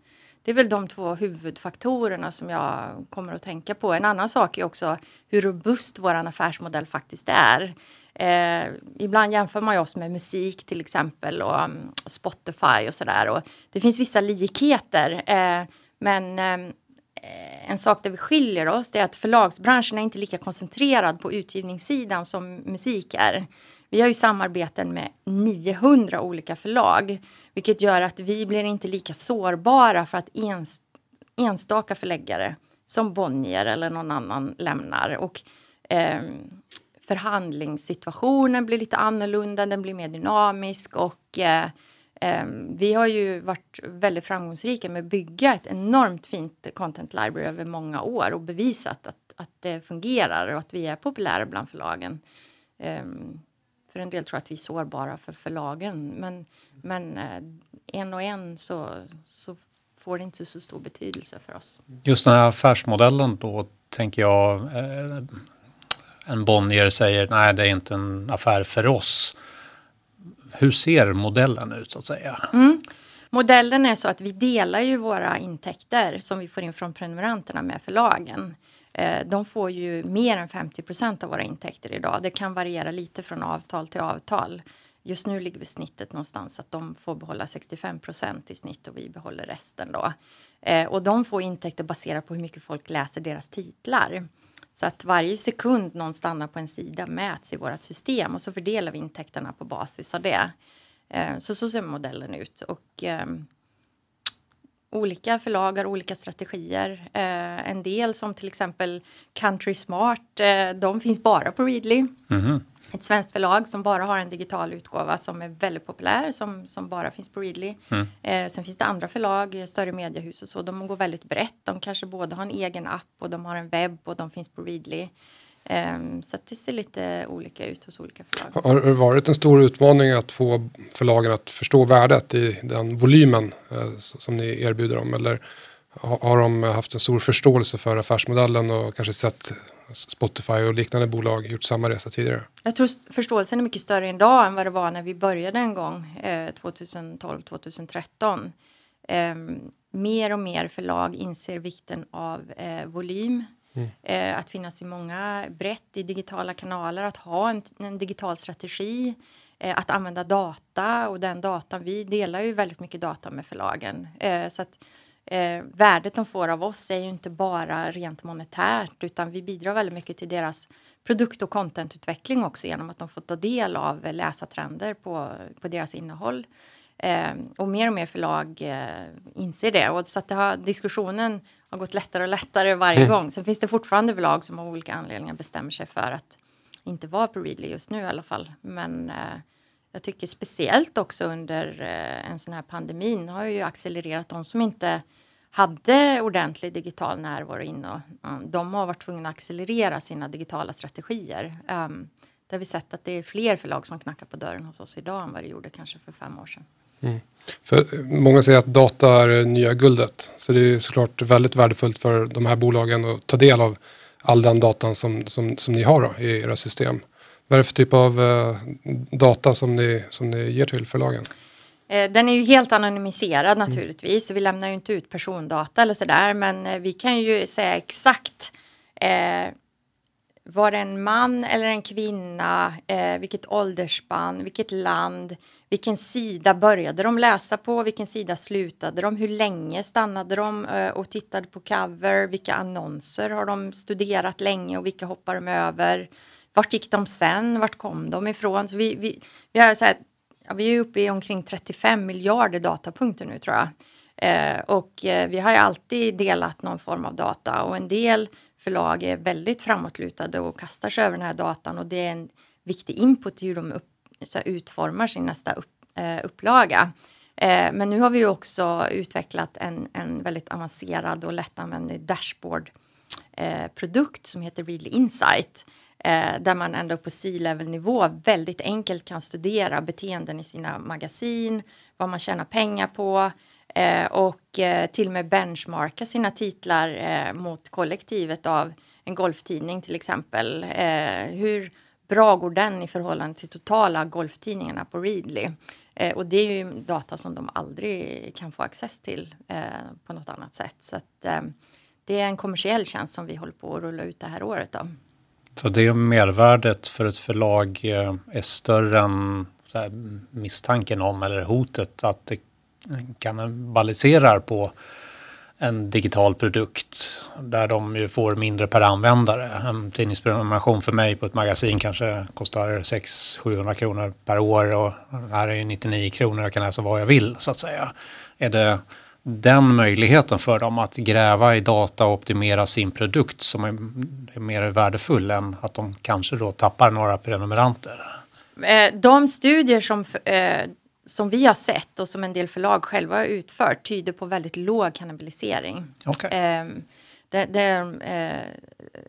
Det är väl de två huvudfaktorerna som jag kommer att tänka på. En annan sak är också hur robust vår affärsmodell faktiskt är. Eh, ibland jämför man ju oss med musik till exempel och um, Spotify och sådär. Det finns vissa likheter. Eh, men ehm, eh, en sak där vi skiljer oss är att förlagsbranschen är inte lika koncentrerad på utgivningssidan som musik är. Vi har ju samarbeten med 900 olika förlag, vilket gör att vi blir inte lika sårbara för att ens, enstaka förläggare som Bonnier eller någon annan lämnar. Och, eh, förhandlingssituationen blir lite annorlunda, den blir mer dynamisk och eh, Ehm, vi har ju varit väldigt framgångsrika med att bygga ett enormt fint content library över många år och bevisat att, att det fungerar och att vi är populära bland förlagen. Ehm, för en del tror att vi är sårbara för förlagen. Men, men eh, en och en så, så får det inte så stor betydelse för oss. Just den här affärsmodellen då tänker jag eh, en Bonnier säger nej det är inte en affär för oss. Hur ser modellen ut så att säga? Mm. Modellen är så att vi delar ju våra intäkter som vi får in från prenumeranterna med förlagen. Eh, de får ju mer än 50 procent av våra intäkter idag. Det kan variera lite från avtal till avtal. Just nu ligger vi snittet någonstans att de får behålla 65 procent i snitt och vi behåller resten då. Eh, och de får intäkter baserat på hur mycket folk läser deras titlar. Så att varje sekund någon stannar på en sida mäts i vårt system och så fördelar vi intäkterna på basis av det. Eh, så så ser modellen ut. Och, ehm, olika förlag har olika strategier. Eh, en del som till exempel Country Smart, eh, de finns bara på Readly. Mm -hmm. Ett svenskt förlag som bara har en digital utgåva som är väldigt populär som, som bara finns på Readly. Mm. Eh, sen finns det andra förlag, större mediehus och så, de går väldigt brett. De kanske både har en egen app och de har en webb och de finns på Readly. Ehm, så det ser lite olika ut hos olika förlag. Har det varit en stor utmaning att få förlagen att förstå värdet i den volymen eh, som ni erbjuder dem? Eller har de haft en stor förståelse för affärsmodellen och kanske sett Spotify och liknande bolag gjort samma resa tidigare? Jag tror förståelsen är mycket större idag än vad det var när vi började en gång 2012-2013. Eh, ehm, mer och mer förlag inser vikten av eh, volym Mm. Eh, att finnas i många brett i digitala kanaler, att ha en, en digital strategi, eh, att använda data och den datan, vi delar ju väldigt mycket data med förlagen. Eh, så att eh, värdet de får av oss är ju inte bara rent monetärt utan vi bidrar väldigt mycket till deras produkt och contentutveckling också genom att de får ta del av läsartrender på, på deras innehåll. Eh, och mer och mer förlag eh, inser det. Och så att det har, diskussionen har gått lättare och lättare varje mm. gång. Sen finns det fortfarande förlag som av olika anledningar bestämmer sig för att inte vara på Readly just nu i alla fall. Men eh, jag tycker speciellt också under eh, en sån här pandemin har ju accelererat de som inte hade ordentlig digital närvaro inne. Och, um, de har varit tvungna att accelerera sina digitala strategier. Um, där vi sett att det är fler förlag som knackar på dörren hos oss idag än vad det gjorde kanske för fem år sedan. Mm. För många säger att data är nya guldet. Så det är såklart väldigt värdefullt för de här bolagen att ta del av all den datan som, som, som ni har då, i era system. Vad är det för typ av eh, data som ni, som ni ger till förlagen? Eh, den är ju helt anonymiserad naturligtvis. Mm. Vi lämnar ju inte ut persondata eller sådär. Men eh, vi kan ju säga exakt eh, var det en man eller en kvinna, eh, vilket åldersspann, vilket land, vilken sida började de läsa på, vilken sida slutade de, hur länge stannade de eh, och tittade på cover, vilka annonser har de studerat länge och vilka hoppar de över, vart gick de sen, vart kom de ifrån? Så vi, vi, vi, har så här, ja, vi är uppe i omkring 35 miljarder datapunkter nu tror jag. Eh, och eh, vi har ju alltid delat någon form av data och en del förlag är väldigt framåtlutade och kastar sig över den här datan och det är en viktig input till hur de upp, så här, utformar sin nästa upp, eh, upplaga. Eh, men nu har vi också utvecklat en, en väldigt avancerad och lättanvändlig dashboard eh, produkt som heter Readly Insight eh, där man ändå på C-level-nivå väldigt enkelt kan studera beteenden i sina magasin, vad man tjänar pengar på eh, Eh, och eh, till och med benchmarka sina titlar eh, mot kollektivet av en golftidning till exempel. Hur bra går den i förhållande till totala golftidningarna på Readly? Och det är ju data som de aldrig kan få access till på något annat sätt. Så att, det är en kommersiell tjänst som vi håller på att rulla ut det här året. Då. Så det mervärdet för ett förlag är större än misstanken om eller hotet att det kannibaliserar på en digital produkt där de ju får mindre per användare. En tidningsprenumeration för mig på ett magasin kanske kostar 600-700 kronor per år och här är ju 99 kronor, jag kan läsa vad jag vill så att säga. Är det den möjligheten för dem att gräva i data och optimera sin produkt som är, mer värdefull än att de kanske då tappar några prenumeranter? Eh, de studier som eh, som vi har sett och som en del förlag själva har utfört tyder på väldigt låg kannibalisering. Okay. Eh, det, det, är eh,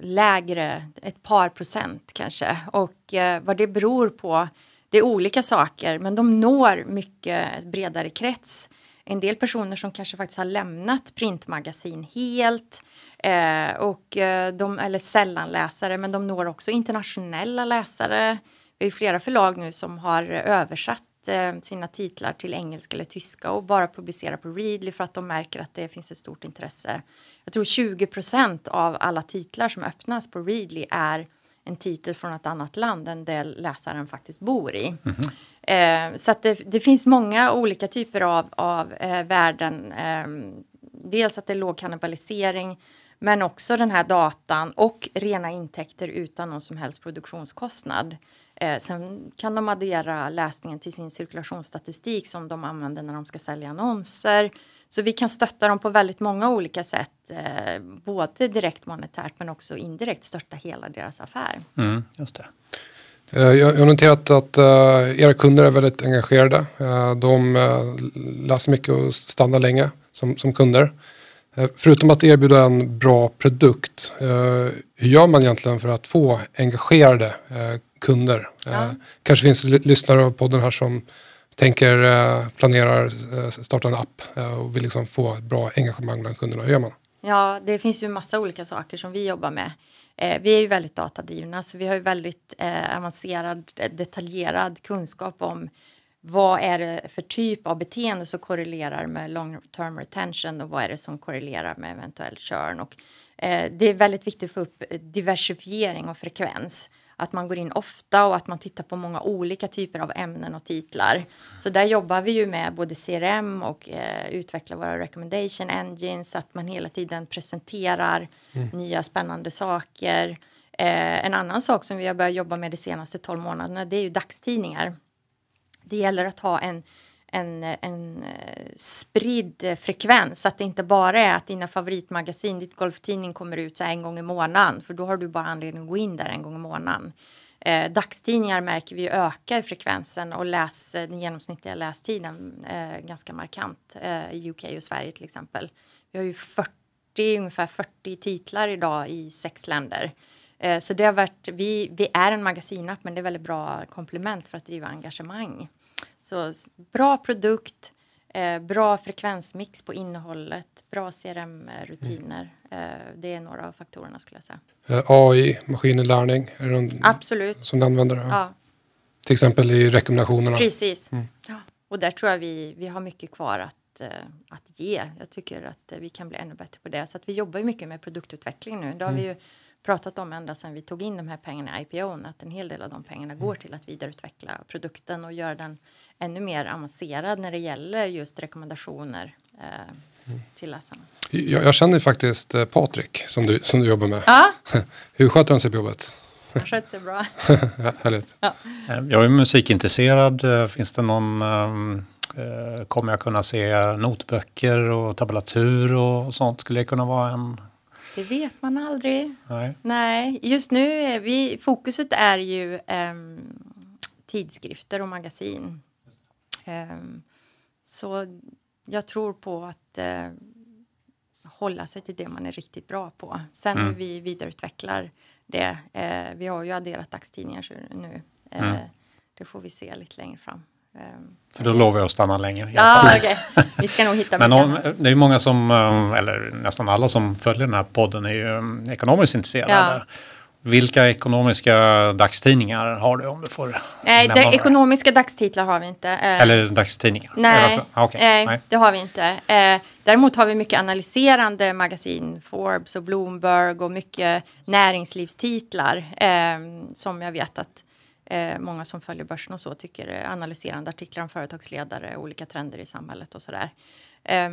lägre, ett par procent kanske. Och eh, vad det beror på, det är olika saker, men de når mycket bredare krets. En del personer som kanske faktiskt har lämnat printmagasin helt, eh, och eh, de, eller sällanläsare, men de når också internationella läsare. Vi har flera förlag nu som har översatt Eh, sina titlar till engelska eller tyska och bara publicera på Readly för att de märker att det finns ett stort intresse. Jag tror 20% av alla titlar som öppnas på Readly är en titel från ett annat land än det läsaren faktiskt bor i. Mm -hmm. eh, så det, det, finns många olika typer av, av eh, värden. Eh, dels att det är låg kannibalisering men också den här datan och rena intäkter utan någon som helst produktionskostnad. Eh, sen kan de addera läsningen till sin cirkulationsstatistik som de använder när de ska sälja annonser. Så vi kan stötta dem på väldigt många olika sätt, eh, både direkt monetärt men också indirekt stötta hela deras affär. Mm, just det. Eh, jag har noterat att uh, era kunder är väldigt engagerade. Uh, de läser mycket och stannar länge som, som kunder. Förutom att erbjuda en bra produkt, hur gör man egentligen för att få engagerade kunder. Ja. Eh, kanske finns lyssnare av podden här som tänker, eh, planerar, eh, starta en app och vill liksom få bra engagemang bland kunderna. Hur gör man? Ja, det finns ju massa olika saker som vi jobbar med. vi är ju väldigt datadrivna så vi har ju väldigt avancerad, detaljerad kunskap om vad är det för typ av beteende som korrelerar med long term retention och vad är det som korrelerar med eventuell churn. Och, eh, det är väldigt viktigt att få upp diversifiering och frekvens att man går in ofta och att man tittar på många olika typer av ämnen och titlar. Så där jobbar vi ju med både CRM och eh, utvecklar våra recommendation engines så att man hela tiden presenterar mm. nya spännande saker. Eh, en annan sak som vi har börjat jobba med de senaste 12 månaderna det är ju dagstidningar. Det gäller att ha en en, en eh, spridd frekvens. Så att det inte bara är att dina favoritmagasin, ditt golftidning kommer ut så en gång i månaden. För då har du bara anledning att gå in där en gång i månaden. Eh, dagstidningar märker vi ökar frekvensen och läs, eh, den genomsnittliga lästiden eh, ganska markant eh, i UK och Sverige till exempel. Vi har ju 40, ungefär 40 titlar idag i sex länder. Eh, så det har varit, vi, vi är en magasinapp men det är väldigt bra komplement för att driva engagemang. Så bra produkt, eh, bra frekvensmix på innehållet, bra CRM-rutiner. Mm. Eh, det är några av faktorerna skulle jag säga. Eh, AI, maskininlärning, är det någon Absolut. som ni använder? Ja. Till exempel i rekommendationerna? Precis. Mm. Ja. Och där tror jag vi, vi har mycket kvar att, eh, att ge. Jag tycker att vi kan bli ännu bättre på det. Så att vi jobbar mycket med produktutveckling nu. Det har mm. vi ju pratat om ända sedan vi tog in de här pengarna i IPO att en hel del av de pengarna går till att vidareutveckla produkten och göra den ännu mer avancerad när det gäller just rekommendationer eh, till läsarna. Jag, jag känner faktiskt eh, Patrik som du, som du jobbar med. Ja. Hur sköter han sig på jobbet? Han sköter sig bra. Härligt. Ja. Eh, jag är musikintresserad. Eh, finns det någon ehm, Kommer jag kunna se notböcker och tablatur och sånt? Skulle det kunna vara en det vet man aldrig. Nej. Nej. Just nu är vi, fokuset är ju um, tidskrifter och magasin. Um, så jag tror på att uh, hålla sig till det man är riktigt bra på. Sen mm. hur vi vidareutvecklar det. Eh, vi har ju adderat dagstidningar nu. Eh, mm. Det får vi se lite längre fram. Ehm, För då lovar jag att stanna länge. Ja, okay. Vi ska nog hitta Men om, Det är många som, eh, eller nästan alla som följer den här podden är ju eh, ekonomiskt intresserade. Ja. Vilka ekonomiska dagstidningar har du om du får Nej, det, ekonomiska dagstitlar har vi inte. Eh, eller dagstidningar? Nej, ah, okay. nej, nej, det har vi inte. Däremot har vi mycket analyserande magasin, Forbes och Bloomberg och mycket näringslivstitlar som jag vet att eh, många som följer börsen och så tycker eh, analyserande artiklar om företagsledare, olika trender i samhället och sådär. Eh,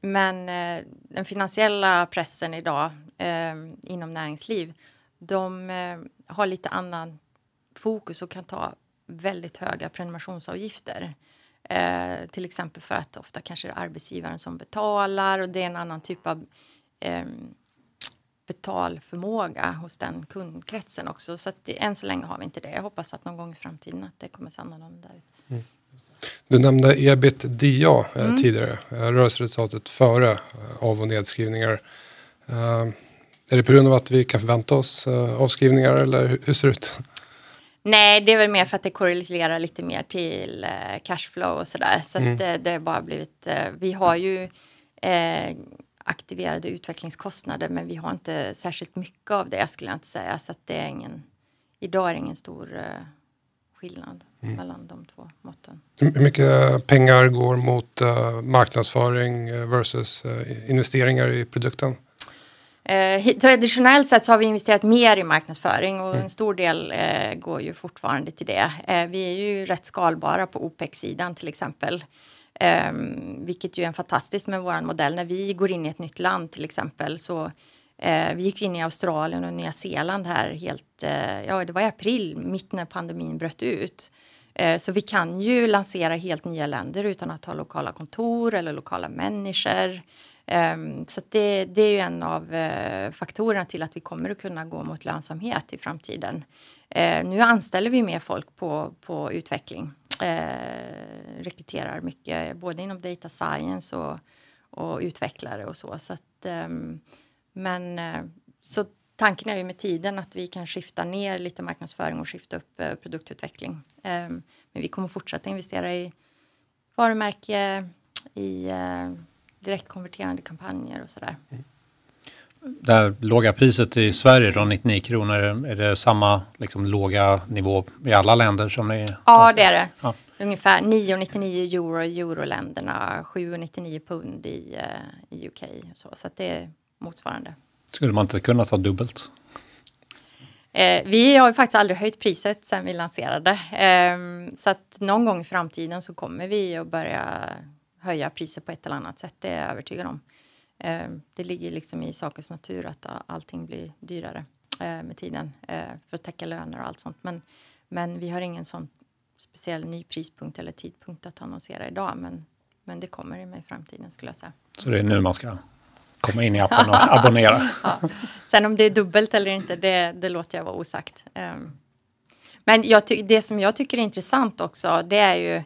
men eh, den finansiella pressen idag ehm, inom näringsliv, de eh, har lite annan fokus och kan ta väldigt höga prenumerationsavgifter. Eh, till exempel för att ofta kanske det är arbetsgivaren som betalar och det är en annan typ av eh, betalförmåga hos den kundkretsen också. Så att än så länge har vi inte det. Jag hoppas att någon gång i framtiden att det kommer se annorlunda ut. Mm. Du nämnde ebitda eh, mm. tidigare, eh, rörelseresultatet före eh, av och nedskrivningar. Är det på grund av att vi kan förvänta oss avskrivningar eller hur ser det ut? Nej, det är väl mer för att det korrelerar lite mer till cashflow och sådär. Så, mm. det, det har bara blivit, vi har ju eh, aktiverade utvecklingskostnader men vi har inte särskilt mycket av det skulle jag inte säga. Så att det är ingen, idag är det ingen stor uh, skillnad mm. mellan de två måtten. Hur mycket pengar går mot uh, marknadsföring eh, versus investeringar i produkten? Eh, traditionellt sett så har vi investerat mer i marknadsföring och mm. en stor del eh, går ju fortfarande till det. Eh, vi är ju rätt skalbara på OPEX-sidan till exempel. Um, vilket ju är fantastiskt med vår modell. När vi går in i ett nytt land till exempel så uh, vi gick in i Australien och Nya Zeeland här helt, uh, ja det var i april, mitt när pandemin bröt ut. Uh, så vi kan ju lansera helt nya länder utan att ha lokala kontor eller lokala människor. Um, så det, det, är ju en av faktorerna till att vi kommer att kunna gå mot lönsamhet i framtiden. nu anställer vi mer folk på, på utveckling eh, rekryterar mycket både inom data science och, och utvecklare och så. så att, eh, men eh, så tanken är ju med tiden att vi kan skifta ner lite marknadsföring och skifta upp eh, produktutveckling. Ehm, men vi kommer fortsätta investera i varumärke, i eh, direktkonverterande kampanjer och sådär. Mm det här låga priset i Sverige då, 99 kronor, är det samma liksom, låga nivå i alla länder som ni? Ja, det är det. Ja. Ungefär 9,99 euro i euroländerna, 7,99 pund i, uh, i UK. Så, så det är motsvarande. Skulle man inte kunna ta dubbelt? Eh, vi har ju faktiskt aldrig höjt priset sedan vi lanserade. Eh, så att någon gång i framtiden så kommer vi att börja höja priset på ett eller annat sätt, det är jag övertygad om. Eh, det ligger liksom i sakens natur att allting blir dyrare eh, med tiden eh, för att täcka löner och allt sånt. Men, men vi har ingen sån speciell ny prispunkt eller tidpunkt att annonsera idag. Men, men det kommer i framtiden skulle jag säga. Så det är nu man ska komma in i appen och abonnera? ja. Sen om det är dubbelt eller inte, det, det låter jag vara osagt. Ehm, men jag det som jag tycker är intressant också, det är ju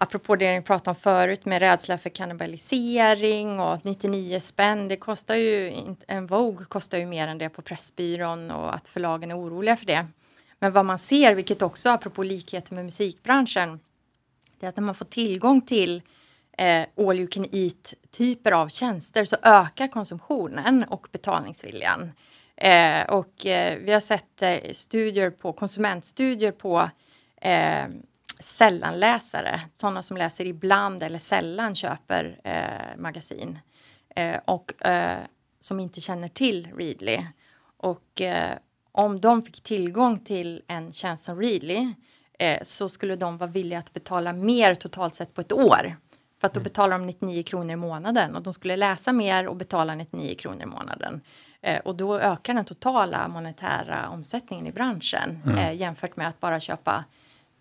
apropå det ni pratade om förut med rädsla för kannibalisering och 99 spänn, det kostar ju, en Vogue kostar ju mer än det på Pressbyrån och att förlagen är oroliga för det. Men vad man ser, vilket också apropå likheter med musikbranschen, det är att när man får tillgång till eh, all you can eat typer av tjänster så ökar konsumtionen och betalningsviljan. Eh, och eh, vi har sett eh, studier på, konsumentstudier på eh, sällanläsare, sådana som läser ibland eller sällan köper eh, magasin eh, och eh, som inte känner till Readly. Och eh, om de fick tillgång till en tjänst som Readly eh, så skulle de vara villiga att betala mer totalt sett på ett år. För att då mm. betalar de 99 kronor i månaden och de skulle läsa mer och betala 99 kronor i månaden. Eh, och då ökar den totala monetära omsättningen i branschen mm. jämfört med att bara köpa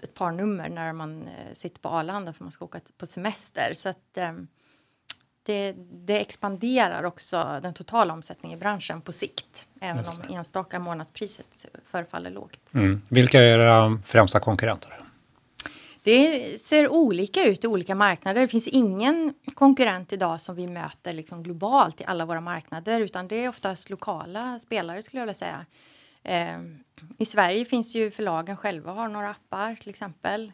ett par nummer när man eh, sitter på Arlanda för man ska åka på semester. Så att, eh, det, det, expanderar också den totala omsättningen i branschen på sikt. Även om enstaka månadspriset förefaller lågt. Mm. Vilka är era främsta konkurrenter? Det ser olika ut i olika marknader. Det finns ingen konkurrent idag som vi möter liksom globalt i alla våra marknader utan det är oftast lokala spelare skulle jag vilja säga. Eh, I Sverige finns ju förlagen själva har några appar till exempel.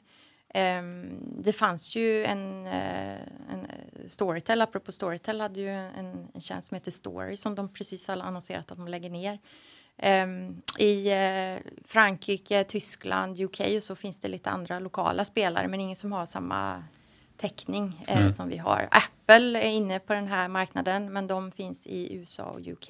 Ehm, det fanns ju en, eh, en Storytel, apropå Storytel hade ju en, en tjänst som heter Story som de precis har annonserat att de lägger ner. Um, I uh, Frankrike, Tyskland, UK och så finns det lite andra lokala spelare men ingen som har samma täckning mm. som vi har. Apple är inne på den här marknaden men de finns i USA och UK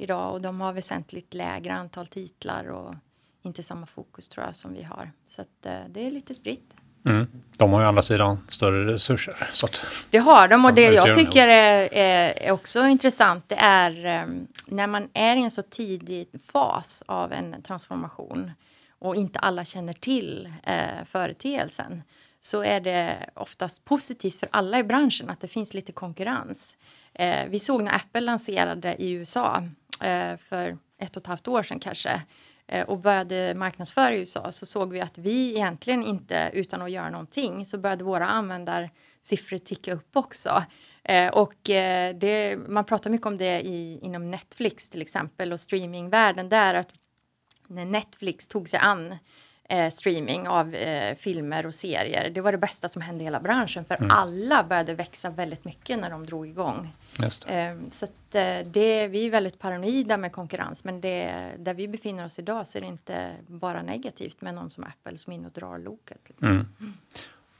idag och de har väsentligt lägre antal titlar och inte samma fokus tror jag som vi har. Så att, uh, det är lite spritt. Mm. De har ju å andra sidan större resurser. Så att, det har de och det jag tycker är, är, också intressant det är um, när man är i en så tidig fas av en transformation och inte alla känner till uh, företeelsen så är det oftast positivt för alla i branschen att det finns lite konkurrens. Uh, vi såg när Apple lanserade i USA Eh, för ett och ett halvt år sedan kanske Eh, och började marknadsföra i USA så såg vi att vi egentligen inte utan att göra någonting så började våra användarsiffror ticka upp också. Eh, och eh, det, man pratar mycket om det i, inom Netflix till exempel och streamingvärlden där att när Netflix tog sig an eh, streaming av eh, filmer och serier. Det var det bästa som hände i hela branschen för mm. alla började växa väldigt mycket när de drog igång. Eh, så att, eh, det, vi är väldigt paranoida med konkurrens men det, där vi befinner oss idag så är det inte bara negativt med någon som Apple som är inne och drar loket. Liksom. Mm.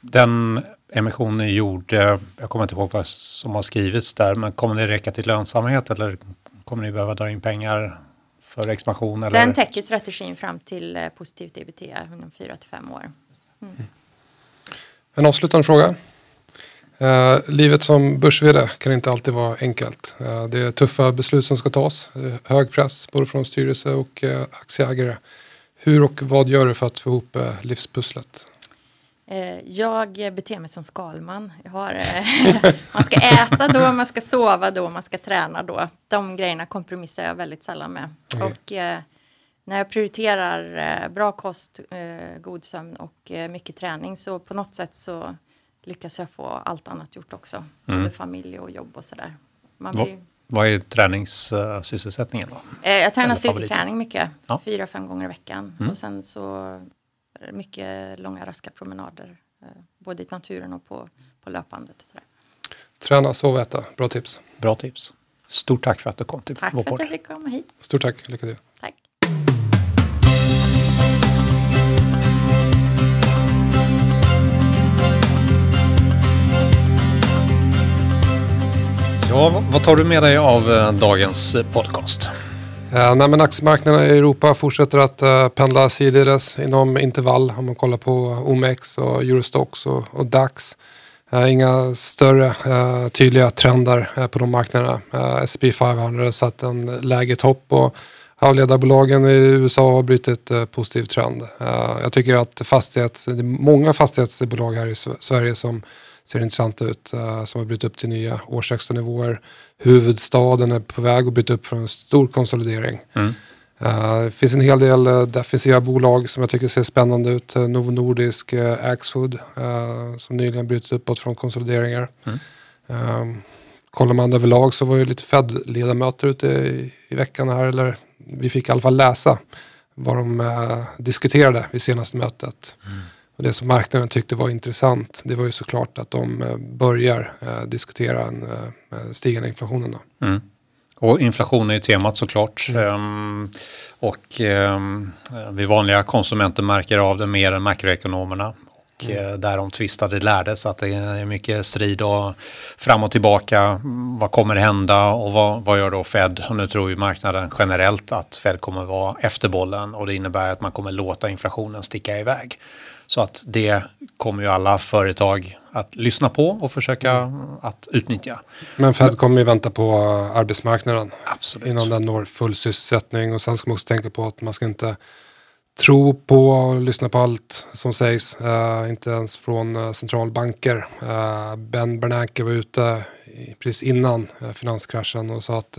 Den emission ni gjorde, jag kommer inte ihåg vad som har skrivits där, men kommer det räcka till lönsamhet eller kommer ni behöva dra in pengar för expansion? Eller? Den täcker strategin fram till eh, positivt EBT inom 4 till 5 år. Mm. En avslutande fråga. Uh, livet som börs kan inte alltid vara enkelt. Uh, det är tuffa beslut som ska tas. Uh, hög press både från styrelse och aktieägare. Hur och vad gör du för att få ihop livspusslet? Eh, jag beter mig som Skalman. Har, eh, man ska äta då, man ska sova då, man ska träna då. De grejerna kompromissar jag väldigt sällan med. Mm. Och eh, när jag prioriterar bra kost, god sömn och mycket träning så på något sätt så lyckas jag få allt annat gjort också. Mm. Både familj och jobb och sådär. Man blir... Vad är träningssysselsättningen då? Jag tränar styrketräning mycket, ja. fyra, fem gånger i veckan. Mm. Och sen så mycket långa raska promenader. Eh, både i naturen och på, på löpbandet. Och sådär. Träna, sova, äta. Bra tips. Bra tips. Stort tack för att du kom till Tack för att jag fick komma hit. Stort tack. Lycka till. Tack. Ja, vad tar du med dig av eh, dagens podcast? Eh, nej, men aktiemarknaderna i Europa fortsätter att eh, pendla sidledes inom intervall om man kollar på eh, OMX och Eurostox och, och DAX. Eh, inga större eh, tydliga trender eh, på de marknaderna. Eh, S&P 500 har satt en lägre topp och halvledarbolagen i USA har brutit eh, positiv trend. Jag tycker att fastighets, det är många fastighetsbolag här i Sverige som ser intressant ut. Uh, som har brutit upp till nya årshögsta nivåer. Huvudstaden är på väg att bryta upp från en stor konsolidering. Mm. Uh, det finns en hel del uh, defensiva bolag som jag tycker ser spännande ut. Uh, Novo Nordisk, Axfood som nyligen brutit uppåt från konsolideringar. Mm. Um, kollar man överlag så var ju lite Fed-ledamöter ute i, i, veckan här. Eller vi fick i alla fall läsa vad de diskuterade vid senaste mötet. Mm. Och det som marknaden tyckte var intressant det var ju såklart att de eh, börjar eh, diskutera en eh, stigande inflationen. Mm. Och inflation är ju temat såklart. Mm. Um, och um, vi vanliga konsumenter märker av det mer än makroekonomerna. Och mm. där de tvistade lärdes att det är mycket strid och fram och tillbaka. Vad kommer hända och vad, vad gör då Fed? Och nu tror ju marknaden generellt att Fed kommer vara efter bollen och det innebär att man kommer låta inflationen sticka iväg. Så att det kommer ju alla företag att lyssna på och försöka mm. att utnyttja. Men Fed kommer ju vänta på arbetsmarknaden Absolut. innan den når full sysselsättning och sen ska man också tänka på att man ska inte tro på och lyssna på allt som sägs, uh, inte ens från uh, centralbanker. Uh, ben Bernanke var ute precis innan finanskraschen och sa att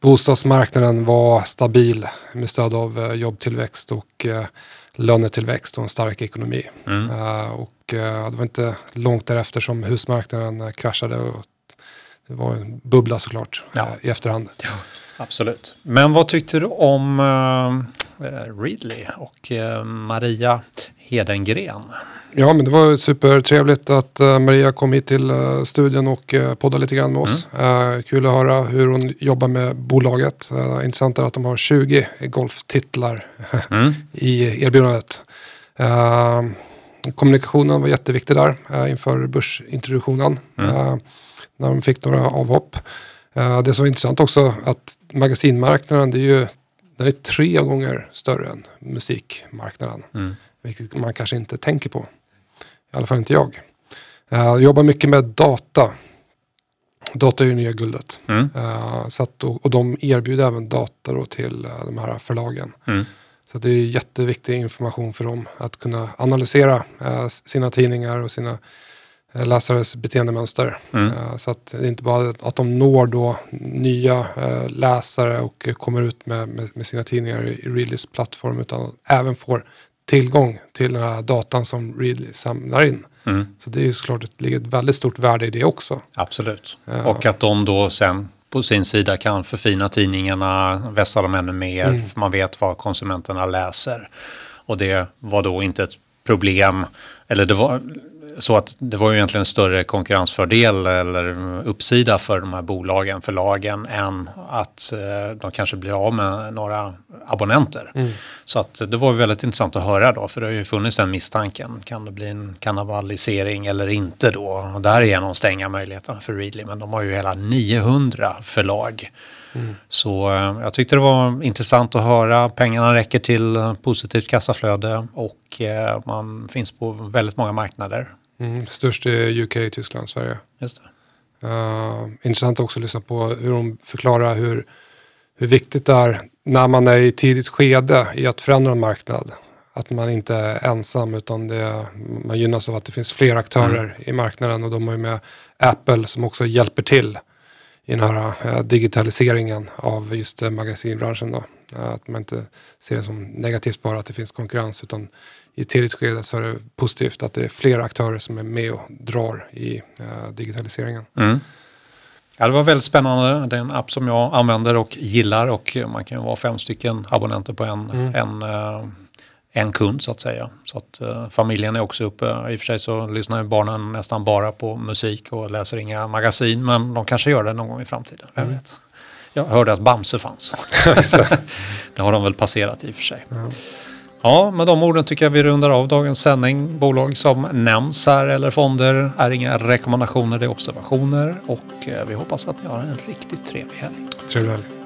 bostadsmarknaden var stabil med stöd av jobbtillväxt och lönetillväxt och en stark ekonomi. Mm. Uh, och uh, det var inte långt därefter som husmarknaden uh, kraschade. Och det var en bubbla såklart ja. i efterhand. Ja. Absolut. Men vad tyckte du om Ridley och uh, Maria Hedengren? Ja, men det var supertrevligt att uh, Maria kom hit till studion och poddade lite grann med oss. Mm. kul att höra hur hon jobbar med bolaget. intressant är att de har 20 golftitlar mm. i erbjudandet. kommunikationen var jätteviktig där inför börsintroduktionen. Mm. när de fick några avhopp. det som var intressant också att magasinmarknaden det är ju den är tre gånger större än musikmarknaden. Mm. Vilket man kanske inte tänker på. I alla fall inte jag. Jag jobbar mycket med data. Data är ju nya guldet. Mm. Uh, så att, och, de erbjuder även data till uh, de här förlagen. Mm. Så det är jätteviktig information för dem att kunna analysera sina tidningar och sina läsares beteendemönster. Mm. Så att det är inte bara att de når då nya läsare och kommer ut med, med, sina tidningar i Readlys plattform utan även får tillgång till den här datan som Readly samlar in. Mm. Så det är ju såklart det ligger ett väldigt stort värde i det också. Absolut. Och att de då sen på sin sida kan förfina tidningarna, vässa dem ännu mer, mm. för man vet vad konsumenterna läser. Och det var då inte ett problem, eller det var så att det var ju egentligen en större konkurrensfördel eller uppsida för de här bolagen, förlagen, än att eh, de kanske blir av med några abonnenter. Mm. Så att det var väldigt intressant att höra då, för det har ju funnits den misstanken. Kan det bli en kannibalisering eller inte då? Och därigenom stänga möjligheterna för Readly, men de har ju hela 900 förlag. Mm. Så eh, jag tyckte det var intressant att höra. Pengarna räcker till positivt kassaflöde och eh, man finns på väldigt många marknader. Mm, störst är UK, Tyskland, Sverige. Just det. Uh, intressant också att lyssna på hur de förklarar hur, hur viktigt det är när man är i tidigt skede i att förändra en marknad. Att man inte är ensam utan det, man gynnas av att det finns fler aktörer mm. i marknaden och de har ju med Apple som också hjälper till i den här uh, digitaliseringen av just uh, magasinbranschen. Då. att man inte ser det som negativt bara att det finns konkurrens utan i tidigt skede så är det positivt att det är flera aktörer som är med och drar i uh, digitaliseringen. Mm. Ja, det var väldigt spännande. Det är en app som jag använder och gillar och man kan ju vara fem stycken abonnenter på en, mm. en, uh, en kund så att säga. Så att uh, familjen är också uppe. I och för sig så lyssnar barnen nästan bara på musik och läser inga magasin men de kanske gör det någon gång i framtiden. Vem mm. vet. Jag hörde att Bamse fanns. det har de väl passerat i och för sig. Mm. Ja, med de orden tycker jag vi rundar av dagens sändning. Bolag som nämns här eller fonder är inga rekommendationer, det är observationer och eh, vi hoppas att ni har en riktigt trevlig helg. Trevlig helg.